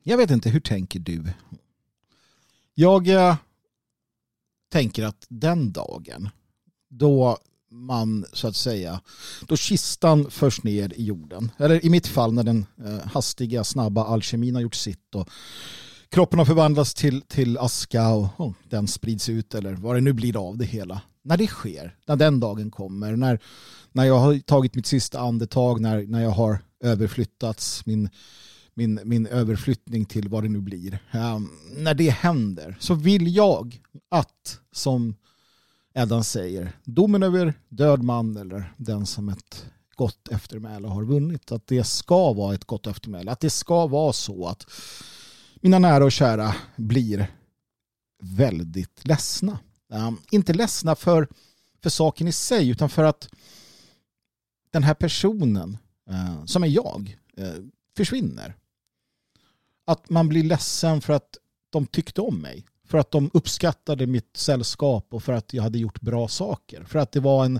[SPEAKER 1] Jag vet inte, hur tänker du? Jag eh, tänker att den dagen då man så att säga, då kistan förs ner i jorden, eller i mitt fall när den eh, hastiga snabba alkemin har gjort sitt och kroppen har förvandlats till, till aska och oh, den sprids ut eller vad det nu blir av det hela. När det sker, när den dagen kommer, när, när jag har tagit mitt sista andetag, när, när jag har överflyttats, min, min, min överflyttning till vad det nu blir. Um, när det händer så vill jag att, som Eddan säger, domen över död man eller den som ett gott eftermäle har vunnit, att det ska vara ett gott eftermäle. Att det ska vara så att mina nära och kära blir väldigt ledsna. Um, inte ledsna för, för saken i sig utan för att den här personen uh, som är jag uh, försvinner. Att man blir ledsen för att de tyckte om mig. För att de uppskattade mitt sällskap och för att jag hade gjort bra saker. För att det var en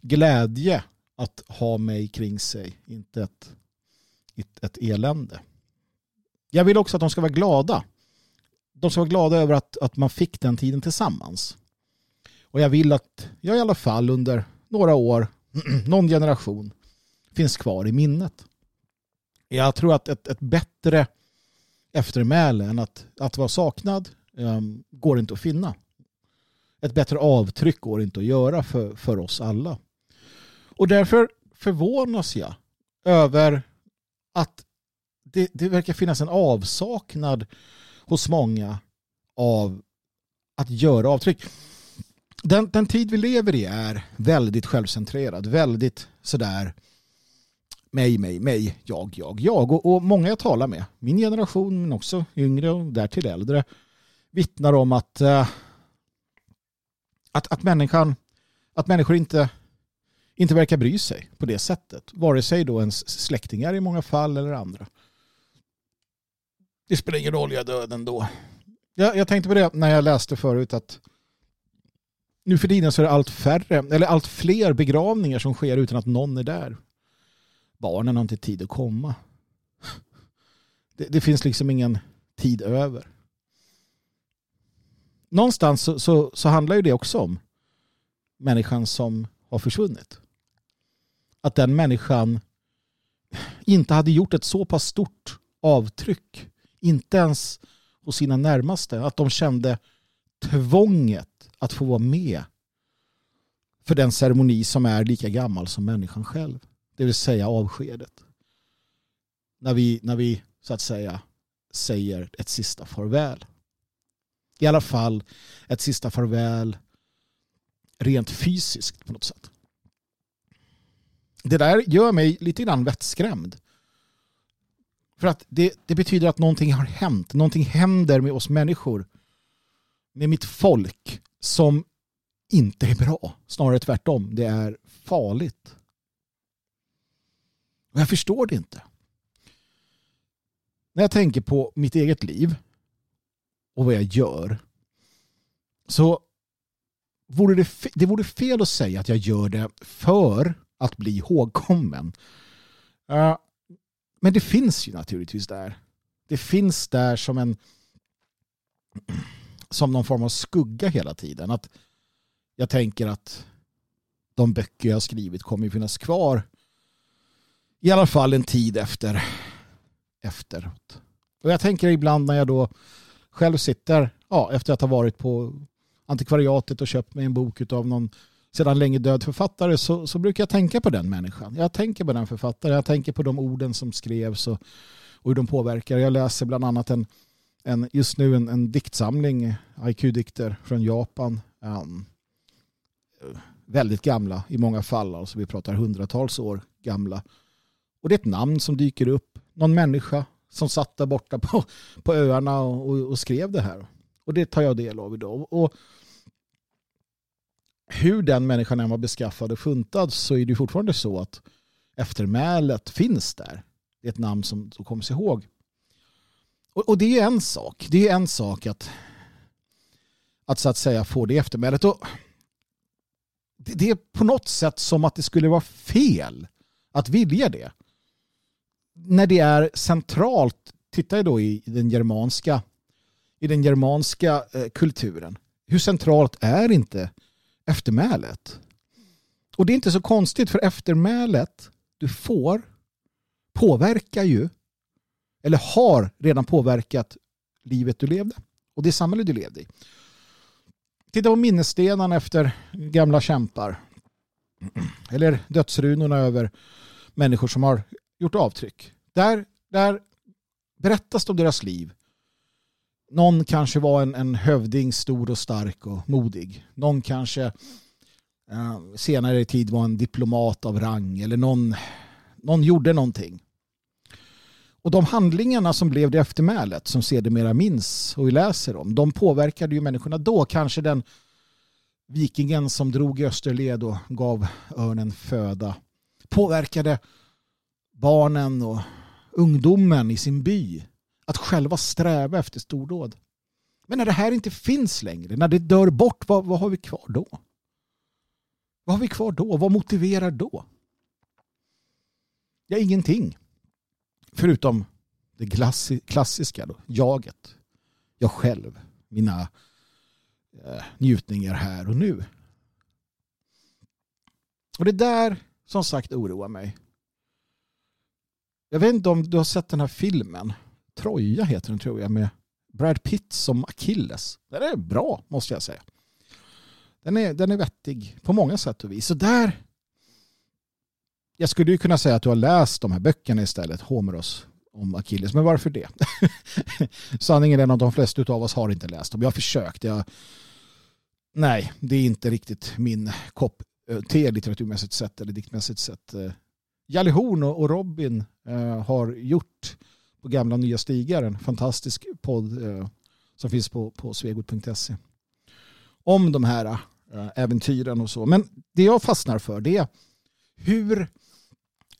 [SPEAKER 1] glädje att ha mig kring sig, inte ett, ett, ett elände. Jag vill också att de ska vara glada. De ska vara glada över att, att man fick den tiden tillsammans. Och jag vill att jag i alla fall under några år, någon generation, finns kvar i minnet. Jag tror att ett, ett bättre eftermäle än att, att vara saknad um, går inte att finna. Ett bättre avtryck går inte att göra för, för oss alla. Och därför förvånas jag över att det, det verkar finnas en avsaknad hos många av att göra avtryck. Den, den tid vi lever i är väldigt självcentrerad, väldigt sådär mig, mig, mig, jag, jag, jag. Och, och många jag talar med, min generation men också yngre och därtill äldre, vittnar om att, uh, att, att, människan, att människor inte, inte verkar bry sig på det sättet. Vare sig då ens släktingar i många fall eller andra. Det spelar ingen roll, jag är död ändå. Jag, jag tänkte på det när jag läste förut att nu för tiden så är det allt färre, eller allt fler begravningar som sker utan att någon är där. Barnen har inte tid att komma. Det, det finns liksom ingen tid över. Någonstans så, så, så handlar ju det också om människan som har försvunnit. Att den människan inte hade gjort ett så pass stort avtryck inte ens hos sina närmaste. Att de kände tvånget att få vara med för den ceremoni som är lika gammal som människan själv. Det vill säga avskedet. När vi, när vi så att säga säger ett sista farväl. I alla fall ett sista farväl rent fysiskt på något sätt. Det där gör mig lite grann vettskrämd. För att det, det betyder att någonting har hänt. Någonting händer med oss människor. Med mitt folk som inte är bra. Snarare tvärtom. Det är farligt. Och jag förstår det inte. När jag tänker på mitt eget liv och vad jag gör så vore det, det vore fel att säga att jag gör det för att bli ihågkommen. Uh, men det finns ju naturligtvis där. Det finns där som en som någon form av skugga hela tiden. Att jag tänker att de böcker jag har skrivit kommer ju finnas kvar i alla fall en tid efter efteråt. Och jag tänker ibland när jag då själv sitter, ja, efter att ha varit på antikvariatet och köpt mig en bok av någon sedan länge död författare så, så brukar jag tänka på den människan. Jag tänker på den författaren, jag tänker på de orden som skrevs och, och hur de påverkar. Jag läser bland annat en, en just nu en, en diktsamling, IQ-dikter från Japan. Um, väldigt gamla i många fall, alltså vi pratar hundratals år gamla. Och det är ett namn som dyker upp, någon människa som satt där borta på, på öarna och, och, och skrev det här. Och det tar jag del av idag. Och hur den människan än var beskaffad och funtad så är det fortfarande så att eftermälet finns där. Det är ett namn som, som kommer sig ihåg. Och, och, det är en sak. Det är en sak att, att så att säga få det eftermälet. Och det, det är på något sätt som att det skulle vara fel att vilja det. När det är centralt, titta då i den germanska, i den germanska eh, kulturen. Hur centralt är inte eftermälet? Och det är inte så konstigt för eftermälet du får påverkar ju eller har redan påverkat livet du levde och det samhälle du levde i. Titta på minnesstenarna efter gamla kämpar eller dödsrunorna över människor som har gjort avtryck. Där, där berättas det om deras liv. Någon kanske var en, en hövding, stor och stark och modig. Någon kanske eh, senare i tid var en diplomat av rang eller någon, någon gjorde någonting. Och de handlingarna som blev det eftermälet som sedermera minns och vi läser om, de påverkade ju människorna då. Kanske den vikingen som drog i österled och gav örnen föda påverkade barnen och ungdomen i sin by att själva sträva efter stordåd. Men när det här inte finns längre, när det dör bort, vad, vad har vi kvar då? Vad har vi kvar då? Vad motiverar då? Ja, ingenting. Förutom det klassiska då, jaget. Jag själv, mina eh, njutningar här och nu. Och det där som sagt oroar mig. Jag vet inte om du har sett den här filmen. Troja heter den tror jag med Brad Pitt som Achilles. Den är bra måste jag säga. Den är, den är vettig på många sätt och vis. Så där jag skulle ju kunna säga att du har läst de här böckerna istället, Homeros om Achilles. Men varför det? Sanningen är att de flesta av oss har inte läst dem. Jag har försökt. Jag... Nej, det är inte riktigt min kopp eh, te litteraturmässigt sett eller diktmässigt sett. Eh, Jalle Horn och Robin eh, har gjort på gamla nya stigar en fantastisk podd eh, som finns på, på svegot.se om de här eh, äventyren och så. Men det jag fastnar för det är hur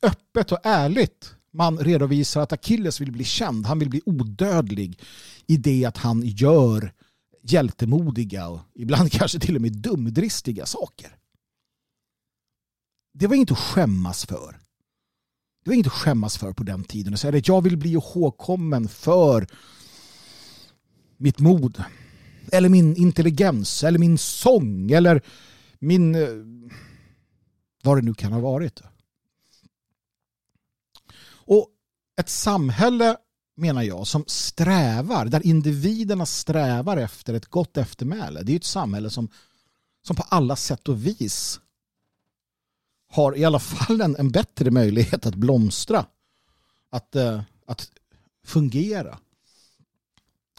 [SPEAKER 1] öppet och ärligt man redovisar att Achilles vill bli känd. Han vill bli odödlig i det att han gör hjältemodiga och ibland kanske till och med dumdristiga saker. Det var inget att skämmas för. Det var inget att skämmas för på den tiden. Och säga att jag vill bli ihågkommen för mitt mod. Eller min intelligens. Eller min sång. Eller min... Eh, vad det nu kan ha varit. Och ett samhälle menar jag som strävar, där individerna strävar efter ett gott eftermäle. Det är ett samhälle som, som på alla sätt och vis har i alla fall en, en bättre möjlighet att blomstra. Att, eh, att fungera.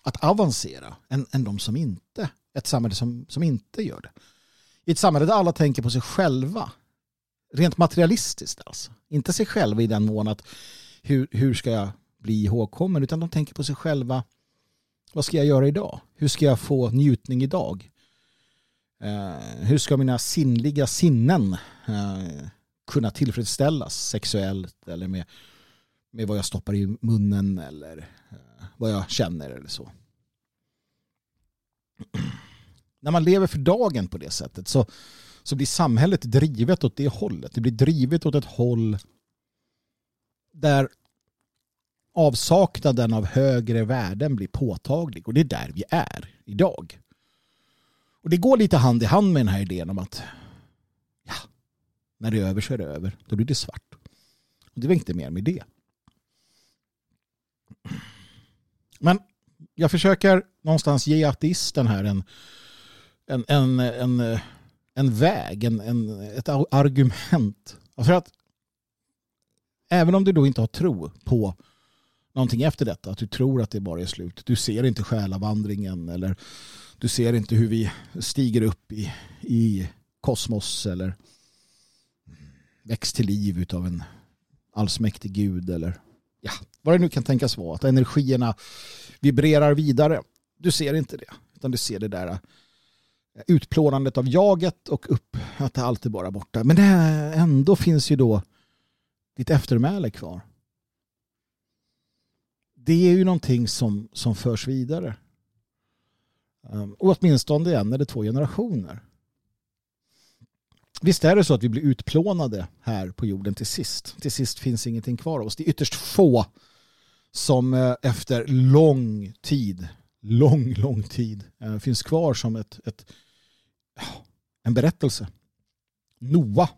[SPEAKER 1] Att avancera än, än de som inte, ett samhälle som, som inte gör det. I ett samhälle där alla tänker på sig själva Rent materialistiskt alltså. Inte sig själva i den mån att hur, hur ska jag bli ihågkommen utan de tänker på sig själva. Vad ska jag göra idag? Hur ska jag få njutning idag? Eh, hur ska mina sinnliga sinnen eh, kunna tillfredsställas sexuellt eller med, med vad jag stoppar i munnen eller eh, vad jag känner eller så. När man lever för dagen på det sättet så så blir samhället drivet åt det hållet. Det blir drivet åt ett håll där avsaknaden av högre värden blir påtaglig och det är där vi är idag. Och det går lite hand i hand med den här idén om att ja, när det är över så är det över. Då blir det svart. Och det var inte mer med det. Men jag försöker någonstans ge ateisten här en, en, en, en en väg, en, en, ett argument. För att även om du då inte har tro på någonting efter detta, att du tror att det bara är slut. Du ser inte själavandringen eller du ser inte hur vi stiger upp i, i kosmos eller väcks till liv av en allsmäktig gud eller ja, vad det nu kan tänkas vara. Att energierna vibrerar vidare. Du ser inte det, utan du ser det där eh, utplånandet av jaget och upp att det alltid bara borta. Men det ändå finns ju då ditt eftermäle kvar det är ju någonting som, som förs vidare. Um, åtminstone en eller två generationer. Visst är det så att vi blir utplånade här på jorden till sist. Till sist finns ingenting kvar av oss. Det är ytterst få som eh, efter lång tid, lång, lång tid eh, finns kvar som ett, ett, en berättelse. Noa.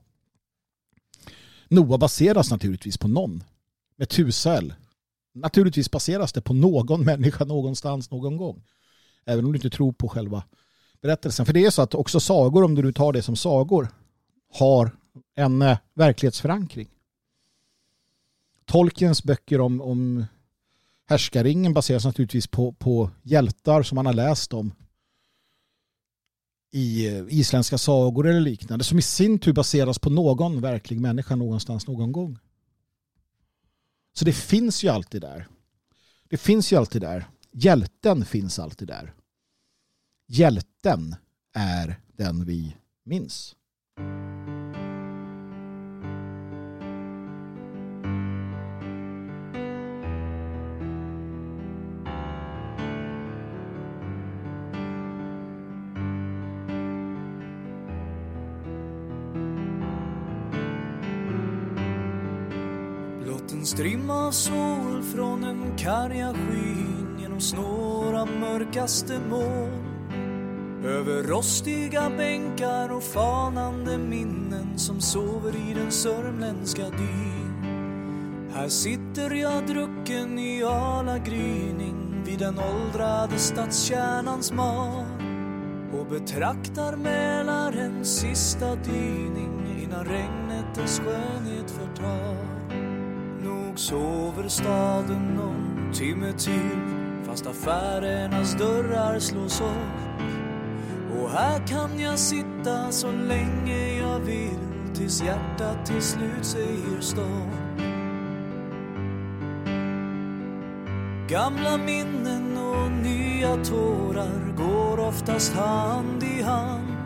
[SPEAKER 1] Noa baseras naturligtvis på någon. Med Tusel. Naturligtvis baseras det på någon människa någonstans någon gång. Även om du inte tror på själva berättelsen. För det är så att också sagor, om du nu tar det som sagor, har en eh, verklighetsförankring. Tolkiens böcker om, om härskaringen baseras naturligtvis på, på hjältar som man har läst om i eh, isländska sagor eller liknande som i sin tur baseras på någon verklig människa någonstans någon gång. Så det finns ju alltid där. Det finns ju alltid där. Hjälten finns alltid där. Hjälten är den vi minns.
[SPEAKER 2] En strimma av sol från den karga skyn genom snåra mörkaste moln över rostiga bänkar och fanande minnen som sover i den sörmländska dyn. Här sitter jag drucken i ala gryning vid den åldrade stadskärnans mar och betraktar Mälarens sista dyning innan regnet dess skönhet förtar Nog sover staden någon timme till fast affärernas dörrar slås upp. Och här kan jag sitta så länge jag vill tills hjärtat till slut säger stopp. Gamla minnen och nya tårar går oftast hand i hand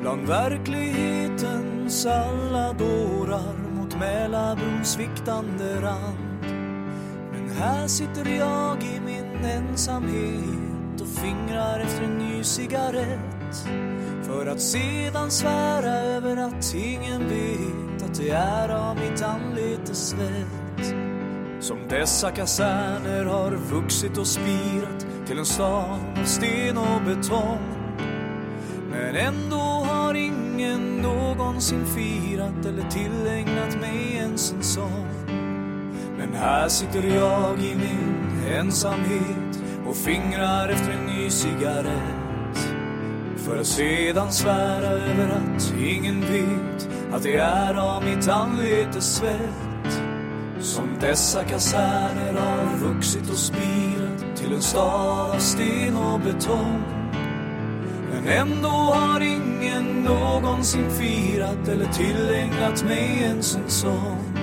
[SPEAKER 2] bland verklighetens alla dårar Mälarbrons sviktande rand. Men här sitter jag i min ensamhet och fingrar efter en ny cigarett. För att sedan svära över att ingen vet att det är av mitt anletes svett. Som dessa kaserner har vuxit och spirat till en stad av sten och betong. Men ändå någonsin firat eller tillägnat mig ens en sång. Men här sitter jag i min ensamhet och fingrar efter en ny cigarett. För att sedan svära över att ingen vet att det är av mitt anletes svett. Som dessa kaserner har vuxit och spirat till en stad av sten och betong. Ändå har ingen någonsin firat eller tillägnat mig ens en sång.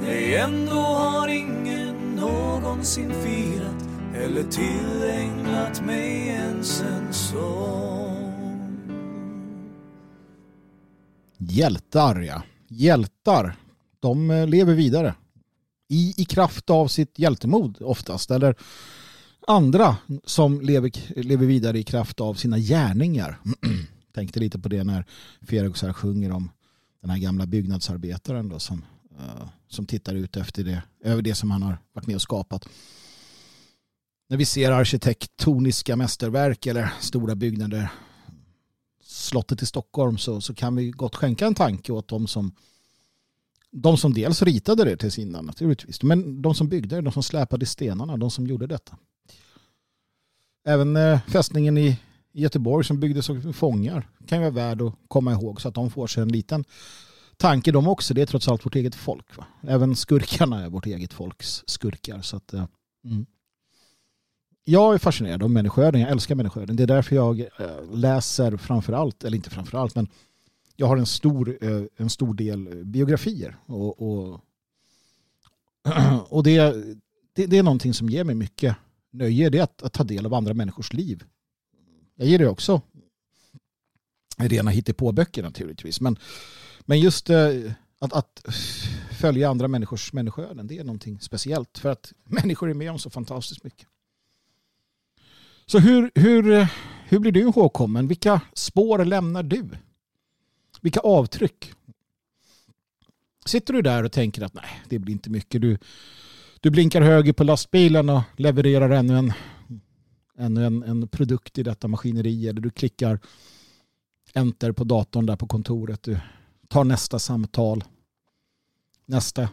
[SPEAKER 2] Nej, ändå har ingen någonsin firat eller tillägnat mig ens en sång.
[SPEAKER 1] Hjältar, ja. Hjältar, de eh, lever vidare. I, I kraft av sitt hjältemod oftast. Eller andra som lever, lever vidare i kraft av sina gärningar. Tänkte lite på det när Ferex här sjunger om den här gamla byggnadsarbetaren då som, uh, som tittar ut efter det, över det som han har varit med och skapat. När vi ser arkitektoniska mästerverk eller stora byggnader slottet i Stockholm så, så kan vi gott skänka en tanke åt de som de som dels ritade det till sina naturligtvis, men de som byggde det, de som släpade stenarna, de som gjorde detta. Även eh, fästningen i Göteborg som byggdes av fångar kan ju vara värd att komma ihåg så att de får sig en liten tanke de också. Det är trots allt vårt eget folk. Va? Även skurkarna är vårt eget folks skurkar. Så att, eh, mm. Jag är fascinerad av människoöden. Jag älskar människoöden. Det är därför jag eh, läser framför allt, eller inte framför allt, men jag har en stor, en stor del biografier. Och, och, och det, det, det, är någonting som ger mig mycket nöje. Det är att, att ta del av andra människors liv. Jag ger det också rena hittepåböcker naturligtvis. Men, men just eh, att, att följa andra människors människoöden. Det är någonting speciellt för att människor är med om så fantastiskt mycket. Så hur, hur, hur blir du ihågkommen? Vilka spår lämnar du? Vilka avtryck? Sitter du där och tänker att nej, det blir inte mycket. Du, du blinkar höger på lastbilen och levererar ännu en, ännu en, en produkt i detta maskineri. Eller du klickar enter på datorn där på kontoret. Du tar nästa samtal. Nästa,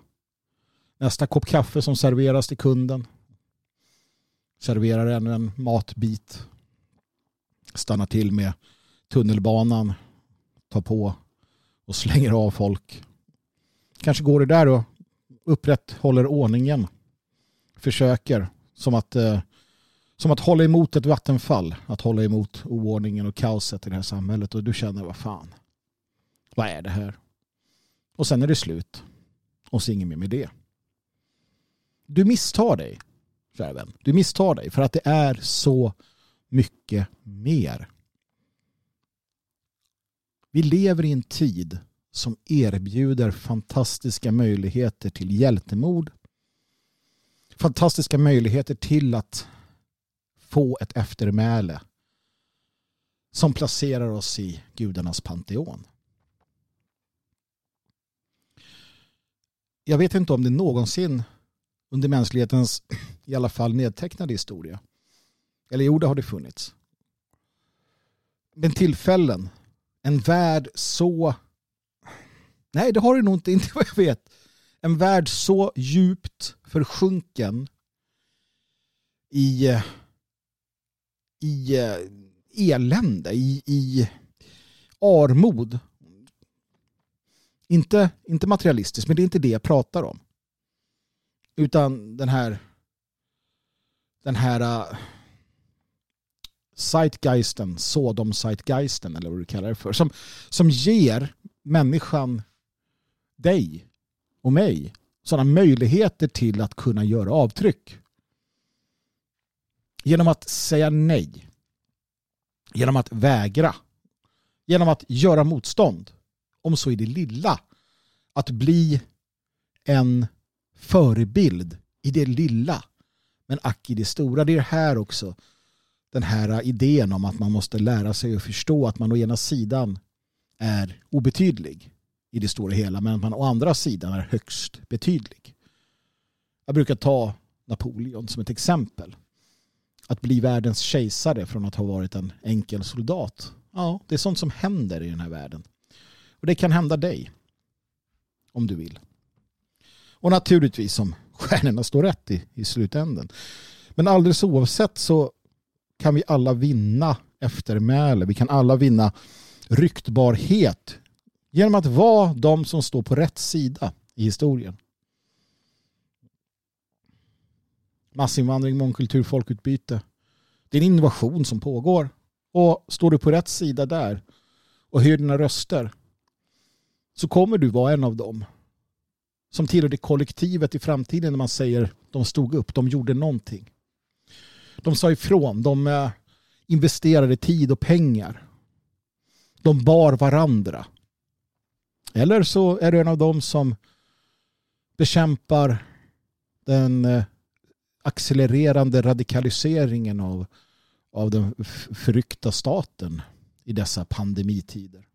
[SPEAKER 1] nästa kopp kaffe som serveras till kunden. Serverar ännu en matbit. Stannar till med tunnelbanan. Tar på och slänger av folk. Kanske går det där och upprätthåller ordningen. Försöker som att, eh, som att hålla emot ett vattenfall. Att hålla emot oordningen och kaoset i det här samhället. Och du känner, vad fan. Vad är det här? Och sen är det slut. Och så inget mer med det. Du misstar dig, kära vän. Du misstar dig för att det är så mycket mer. Vi lever i en tid som erbjuder fantastiska möjligheter till hjältemod. Fantastiska möjligheter till att få ett eftermäle som placerar oss i gudarnas panteon. Jag vet inte om det någonsin under mänsklighetens i alla fall nedtecknade historia eller jo, det har det funnits. Men tillfällen, en värld så Nej, det har det nog inte, inte vad jag vet. En värld så djupt försjunken i, i eh, elände, i, i armod. Inte, inte materialistiskt, men det är inte det jag pratar om. Utan den här den här uh, zeitgeisten, Sodom-zeitgeisten eller vad du kallar det för, som, som ger människan dig och mig sådana möjligheter till att kunna göra avtryck. Genom att säga nej. Genom att vägra. Genom att göra motstånd. Om så i det lilla. Att bli en förebild i det lilla. Men ack i det stora. Det är här också den här idén om att man måste lära sig att förstå att man å ena sidan är obetydlig i det stora hela men att man å andra sidan är högst betydlig. Jag brukar ta Napoleon som ett exempel. Att bli världens kejsare från att ha varit en enkel soldat. Ja, det är sånt som händer i den här världen. Och det kan hända dig. Om du vill. Och naturligtvis om stjärnorna står rätt i, i slutändan. Men alldeles oavsett så kan vi alla vinna eftermäle. Vi kan alla vinna ryktbarhet Genom att vara de som står på rätt sida i historien. Massinvandring, mångkultur, folkutbyte. Det är en innovation som pågår. Och står du på rätt sida där och hör dina röster så kommer du vara en av dem som tillhör det kollektivet i framtiden när man säger de stod upp, de gjorde någonting. De sa ifrån, de eh, investerade tid och pengar. De bar varandra. Eller så är du en av dem som bekämpar den eh, accelererande radikaliseringen av, av den förryckta staten i dessa pandemitider.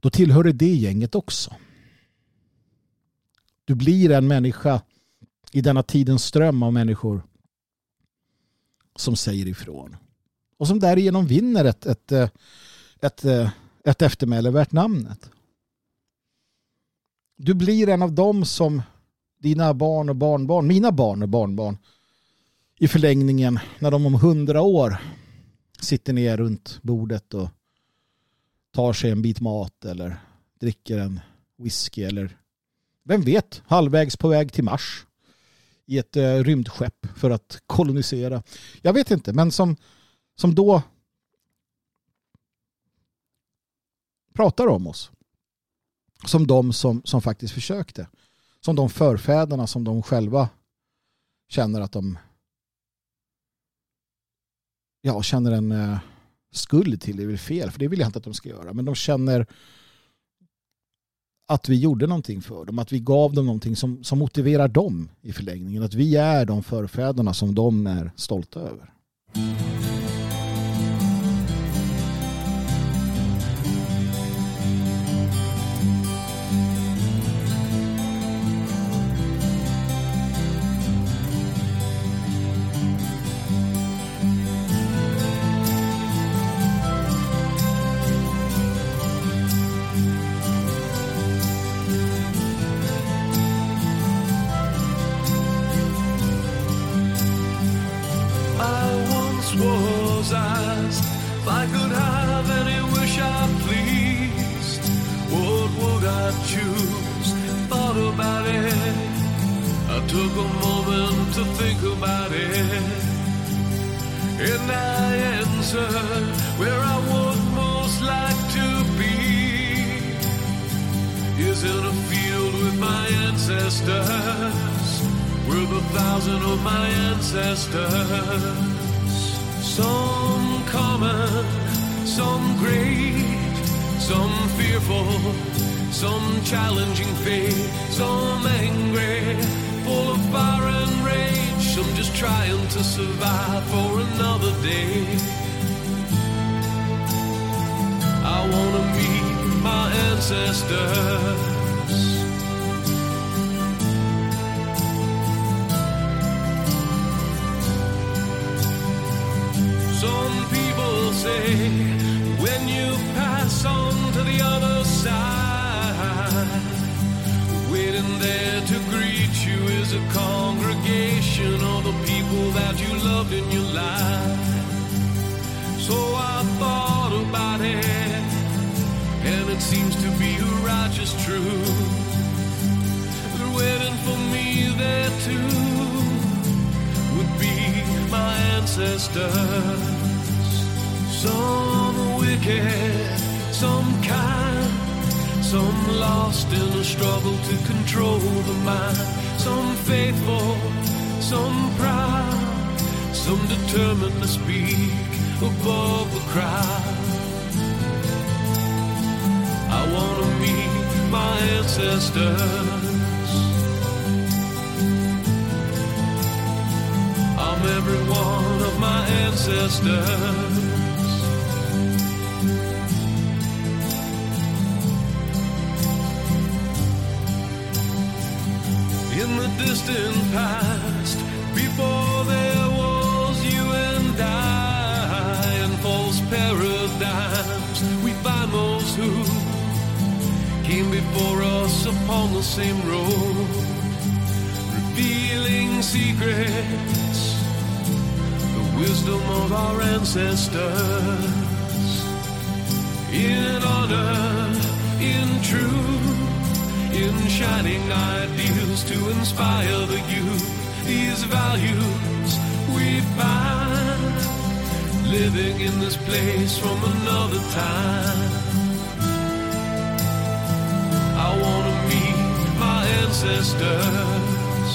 [SPEAKER 1] Då tillhör du det gänget också. Du blir en människa i denna tidens ström av människor som säger ifrån. Och som därigenom vinner ett, ett, eh, ett, ett ett eftermäle värt namnet. Du blir en av dem som dina barn och barnbarn, mina barn och barnbarn i förlängningen när de om hundra år sitter ner runt bordet och tar sig en bit mat eller dricker en whisky eller vem vet, halvvägs på väg till Mars i ett eh, rymdskepp för att kolonisera. Jag vet inte, men som, som då pratar om oss. Som de som, som faktiskt försökte. Som de förfäderna som de själva känner att de ja, känner en eh, skuld till. Det är väl fel, för det vill jag inte att de ska göra. Men de känner
[SPEAKER 3] att vi gjorde någonting för dem, att vi gav dem någonting som, som motiverar dem i förlängningen. Att vi är de förfäderna som de är stolta över. some great, some fearful, some challenging fate, some angry, full of fire and rage, some just trying to survive for another day. I wanna meet my ancestors. Some people say when you pass on to the other side. Waiting there to greet you is a congregation of the people that you loved in your life. So I thought about it, and it seems to be a righteous truth. They're waiting for me there too, would be my ancestor some wicked, some kind, some lost in a struggle to control the mind, some faithful, some proud, some determined to speak above the crowd. I wanna meet my ancestors. I'm every one of my ancestors. distant past before there was you and I in false paradigms we find those who came before us upon the same road revealing secrets the wisdom of our ancestors in honor in truth in shining ideals to inspire the youth. These values we find living in this place from another time. I wanna meet my ancestors,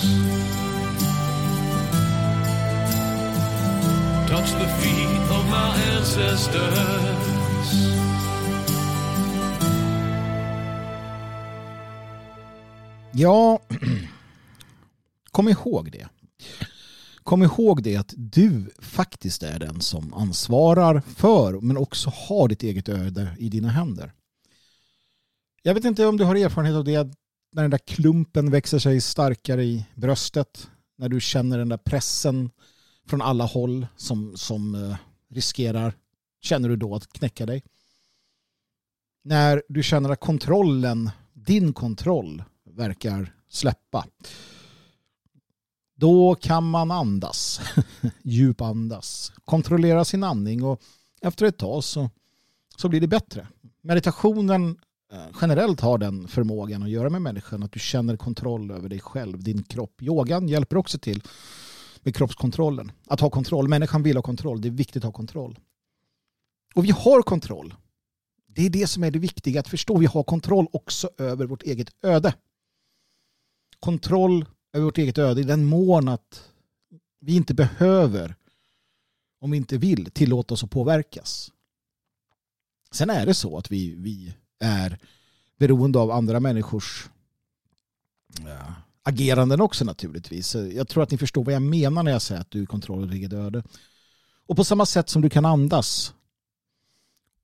[SPEAKER 3] touch the feet of my ancestors. Ja, kom ihåg det. Kom ihåg det att du faktiskt är den som ansvarar för men också har ditt eget öde i dina händer. Jag vet inte om du har erfarenhet av det när den där klumpen växer sig starkare i bröstet. När du känner den där pressen från alla håll som, som eh, riskerar, känner du då att knäcka dig. När du känner att kontrollen, din kontroll verkar släppa. Då kan man andas, djupandas, kontrollera sin andning och efter ett tag så, så blir det bättre. Meditationen eh, generellt har den förmågan att göra med människan att du känner kontroll över dig själv, din kropp. Yogan hjälper också till med kroppskontrollen. Att ha kontroll. Människan vill ha kontroll. Det är viktigt att ha kontroll. Och vi har kontroll. Det är det som är det viktiga att förstå. Vi har kontroll också över vårt eget öde kontroll över vårt eget öde i den mån att vi inte behöver, om vi inte vill, tillåta oss att påverkas. Sen är det så att vi, vi är
[SPEAKER 1] beroende av andra människors ja, ageranden också naturligtvis. Jag tror att ni förstår vad jag menar när jag säger att du är kontroll över eget öde. Och på samma sätt som du kan andas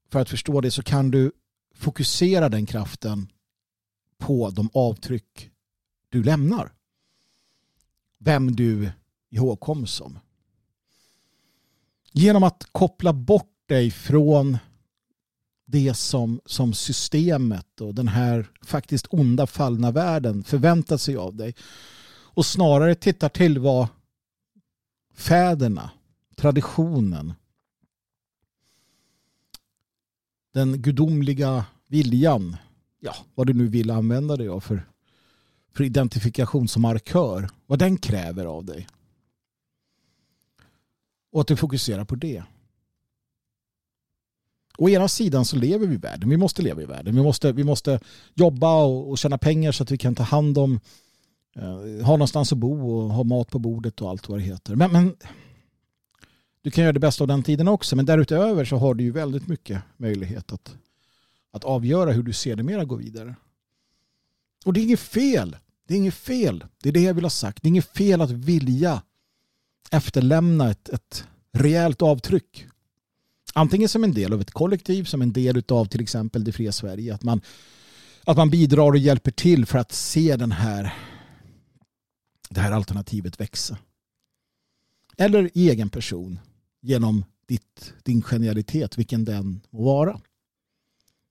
[SPEAKER 1] för att förstå det så kan du fokusera den kraften på de avtryck du lämnar. Vem du ihågkoms som. Genom att koppla bort dig från det som, som systemet och den här faktiskt onda fallna världen förväntar sig av dig. Och snarare tittar till vad fäderna, traditionen, den gudomliga viljan, ja, vad du nu vill använda dig av för, för identifikation som markör, vad den kräver av dig. Och att du fokuserar på det. Å ena sidan så lever vi i världen. Vi måste leva i världen. Vi måste, vi måste jobba och, och tjäna pengar så att vi kan ta hand om, eh, ha någonstans att bo och ha mat på bordet och allt vad det heter. Men, men du kan göra det bästa av den tiden också. Men därutöver så har du ju väldigt mycket möjlighet att, att avgöra hur du ser det mera gå vidare. Och det är inget fel. Det är inget fel. Det är det jag vill ha sagt. Det är inget fel att vilja efterlämna ett, ett rejält avtryck. Antingen som en del av ett kollektiv, som en del av till exempel det fria Sverige. Att man, att man bidrar och hjälper till för att se den här, det här alternativet växa. Eller i egen person genom ditt, din genialitet, vilken den må vara.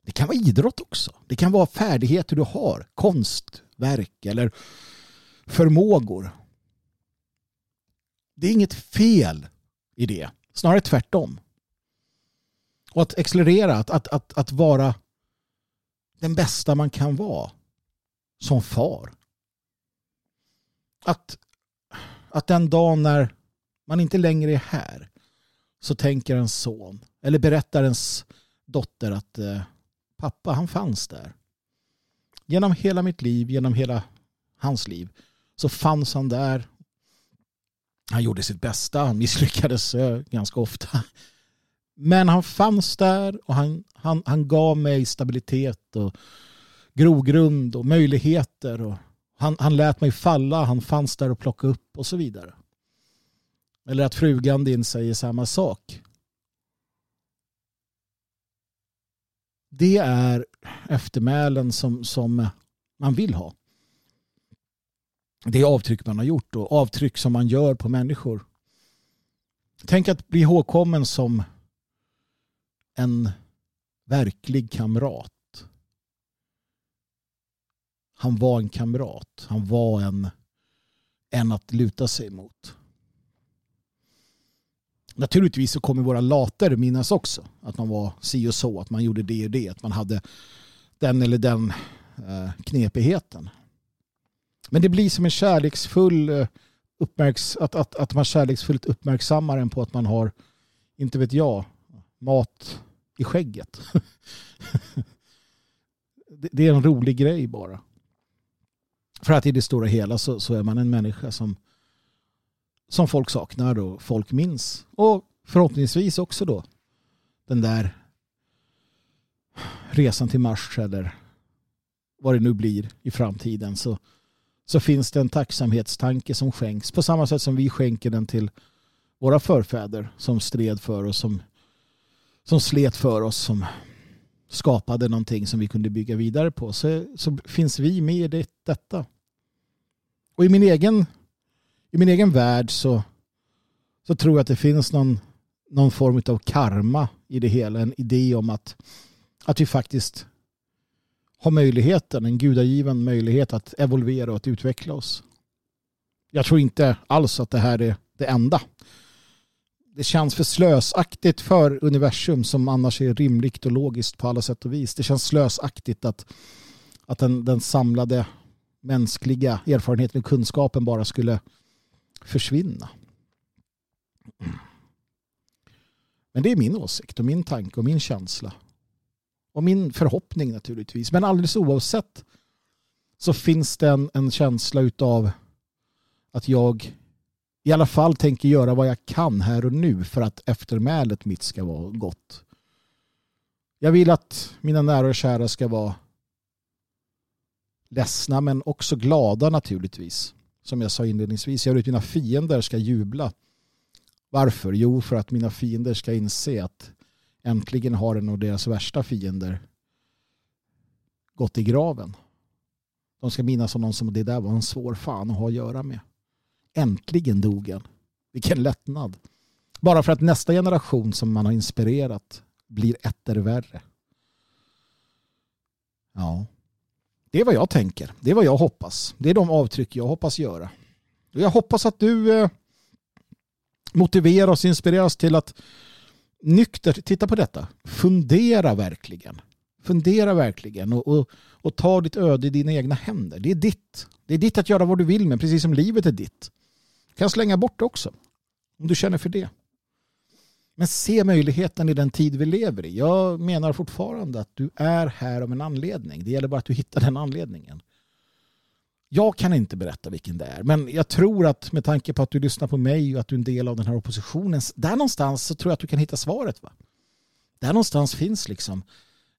[SPEAKER 1] Det kan vara idrott också. Det kan vara färdigheter du har, konst, verk eller förmågor. Det är inget fel i det, snarare tvärtom. Och att accelerera, att, att, att, att vara den bästa man kan vara som far. Att, att den dagen när man inte längre är här så tänker en son eller berättar ens dotter att eh, pappa han fanns där. Genom hela mitt liv, genom hela hans liv så fanns han där. Han gjorde sitt bästa, han misslyckades eh, ganska ofta. Men han fanns där och han, han, han gav mig stabilitet och grogrund och möjligheter. Och han, han lät mig falla, han fanns där och plockade upp och så vidare. Eller att frugan din säger samma sak. Det är eftermälen som, som man vill ha. Det är avtryck man har gjort och avtryck som man gör på människor. Tänk att bli ihågkommen som en verklig kamrat. Han var en kamrat. Han var en, en att luta sig mot. Naturligtvis så kommer våra later minnas också. Att man var si och så, att man gjorde det och det, att man hade den eller den eh, knepigheten. Men det blir som en kärleksfull eh, uppmärks att, att, att man kärleksfullt uppmärksammar en på att man har, inte vet jag, mat i skägget. det är en rolig grej bara. För att i det stora hela så, så är man en människa som som folk saknar och folk minns. Och förhoppningsvis också då den där resan till Mars eller vad det nu blir i framtiden så, så finns det en tacksamhetstanke som skänks på samma sätt som vi skänker den till våra förfäder som stred för oss, som, som slet för oss, som skapade någonting som vi kunde bygga vidare på så, så finns vi med i det, detta. Och i min egen i min egen värld så, så tror jag att det finns någon, någon form av karma i det hela. En idé om att, att vi faktiskt har möjligheten, en gudagiven möjlighet att evolvera och att utveckla oss. Jag tror inte alls att det här är det enda. Det känns för slösaktigt för universum som annars är rimligt och logiskt på alla sätt och vis. Det känns slösaktigt att, att den, den samlade mänskliga erfarenheten och kunskapen bara skulle försvinna. Men det är min åsikt och min tanke och min känsla. Och min förhoppning naturligtvis. Men alldeles oavsett så finns det en, en känsla utav att jag i alla fall tänker göra vad jag kan här och nu för att eftermälet mitt ska vara gott. Jag vill att mina nära och kära ska vara ledsna men också glada naturligtvis. Som jag sa inledningsvis, jag vill att mina fiender ska jubla. Varför? Jo, för att mina fiender ska inse att äntligen har en av deras värsta fiender gått i graven. De ska minnas honom som det där var en svår fan att ha att göra med. Äntligen dog han. Vilken lättnad. Bara för att nästa generation som man har inspirerat blir etter värre. Ja, det är vad jag tänker. Det är vad jag hoppas. Det är de avtryck jag hoppas göra. Jag hoppas att du eh, motiveras och inspireras till att nyktert titta på detta. Fundera verkligen. Fundera verkligen och, och, och, ta ditt öde i dina egna händer. Det är ditt. Det är ditt att göra vad du vill med, precis som livet är ditt. Du kan slänga bort det också, om du känner för det. Men se möjligheten i den tid vi lever i. Jag menar fortfarande att du är här av en anledning. Det gäller bara att du hittar den anledningen. Jag kan inte berätta vilken det är, men jag tror att med tanke på att du lyssnar på mig och att du är en del av den här oppositionen, där någonstans så tror jag att du kan hitta svaret. Va? Där någonstans finns liksom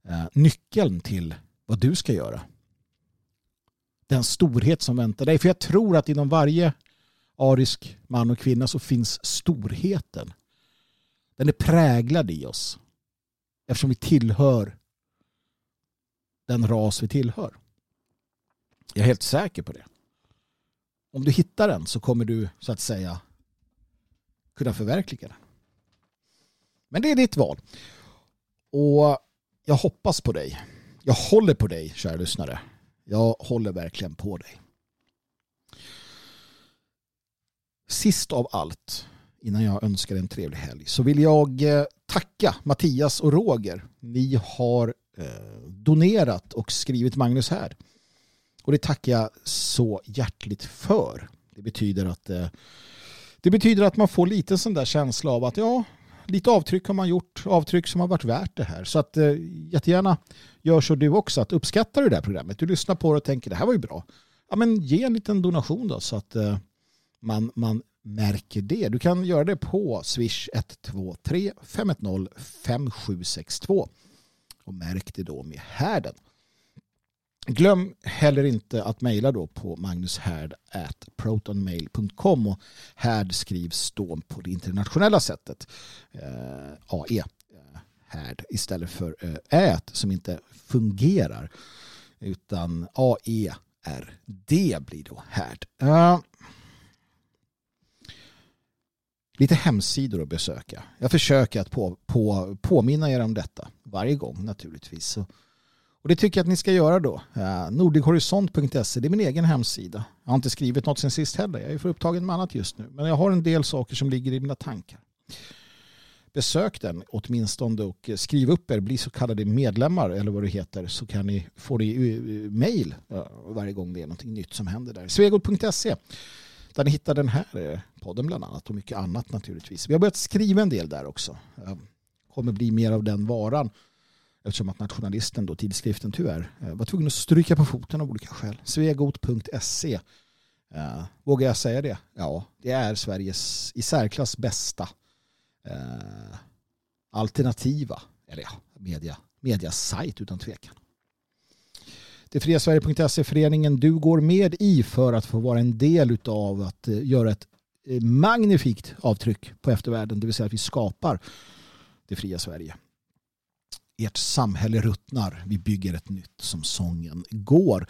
[SPEAKER 1] eh, nyckeln till vad du ska göra. Den storhet som väntar dig. För jag tror att inom varje arisk man och kvinna så finns storheten. Den är präglad i oss. Eftersom vi tillhör den ras vi tillhör. Jag är helt säker på det. Om du hittar den så kommer du så att säga kunna förverkliga den. Men det är ditt val. Och jag hoppas på dig. Jag håller på dig, kära lyssnare. Jag håller verkligen på dig. Sist av allt, innan jag önskar en trevlig helg, så vill jag eh, tacka Mattias och Roger. Ni har eh, donerat och skrivit Magnus här. Och det tackar jag så hjärtligt för. Det betyder att eh, det betyder att man får lite sån där känsla av att ja, lite avtryck har man gjort, avtryck som har varit värt det här. Så att jättegärna gör så du också, att uppskattar du det här programmet, du lyssnar på det och tänker det här var ju bra. Ja men ge en liten donation då så att man, man märker det. Du kan göra det på swish 123 510 5762 och märk det då med härden. Glöm heller inte att mejla då på magnushärd.protonmail.com och härd skrivs då på det internationella sättet. Eh, AE, eh, härd, istället för eh, ät som inte fungerar. Utan AERD blir då härd. Eh, lite hemsidor att besöka. Jag försöker att på, på, påminna er om detta varje gång naturligtvis. Så och det tycker jag att ni ska göra då. Uh, det är min egen hemsida. Jag har inte skrivit något sen sist heller. Jag är för upptagen med annat just nu. Men jag har en del saker som ligger i mina tankar. Besök den åtminstone och skriv upp er, bli så kallade medlemmar eller vad det heter så kan ni få det i mail eh, varje gång det är något nytt som händer där. Svegot.se där ni hittar den här eh, podden bland annat och mycket annat naturligtvis. Vi har börjat skriva en del där också. Ehm, kommer bli mer av den varan Eftersom att nationalisten, då, tidskriften tyvärr, eh, var tvungen att stryka på foten av olika skäl. Svegot.se. Eh, vågar jag säga det? Ja, det är Sveriges i särklass bästa alternativa eller ja, media, mediasajt utan tvekan. Det fria Sverige.se föreningen du går med i för att få vara en del av att eh, göra ett eh, magnifikt avtryck på eftervärlden, det vill säga att vi skapar det fria Sverige ert samhälle ruttnar. Vi bygger ett nytt som sången går.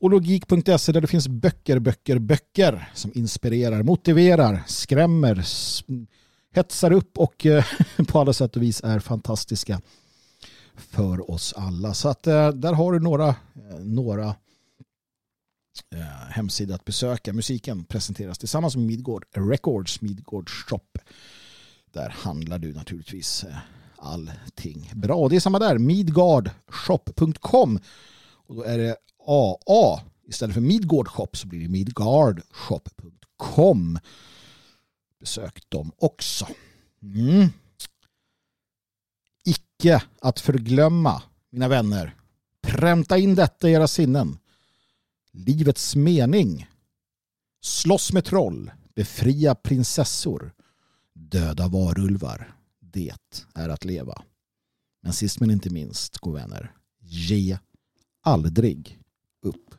[SPEAKER 1] Och logik.se där det finns böcker, böcker, böcker som inspirerar, motiverar, skrämmer, hetsar upp och eh, på alla sätt och vis är fantastiska för oss alla. Så att eh, där har du några, eh, några eh, hemsidor att besöka. Musiken presenteras tillsammans med Midgård Records, Midgård Shop. Där handlar du naturligtvis allting bra. Och Det är samma där, midgardshop.com. Och då är det AA. Istället för Midgård Shop så blir det midgardshop.com. Besök dem också. Mm. Icke att förglömma, mina vänner. Pränta in detta i era sinnen. Livets mening. Slåss med troll. Befria prinsessor. Döda varulvar det är att leva. Men sist men inte minst, god vänner, ge aldrig upp.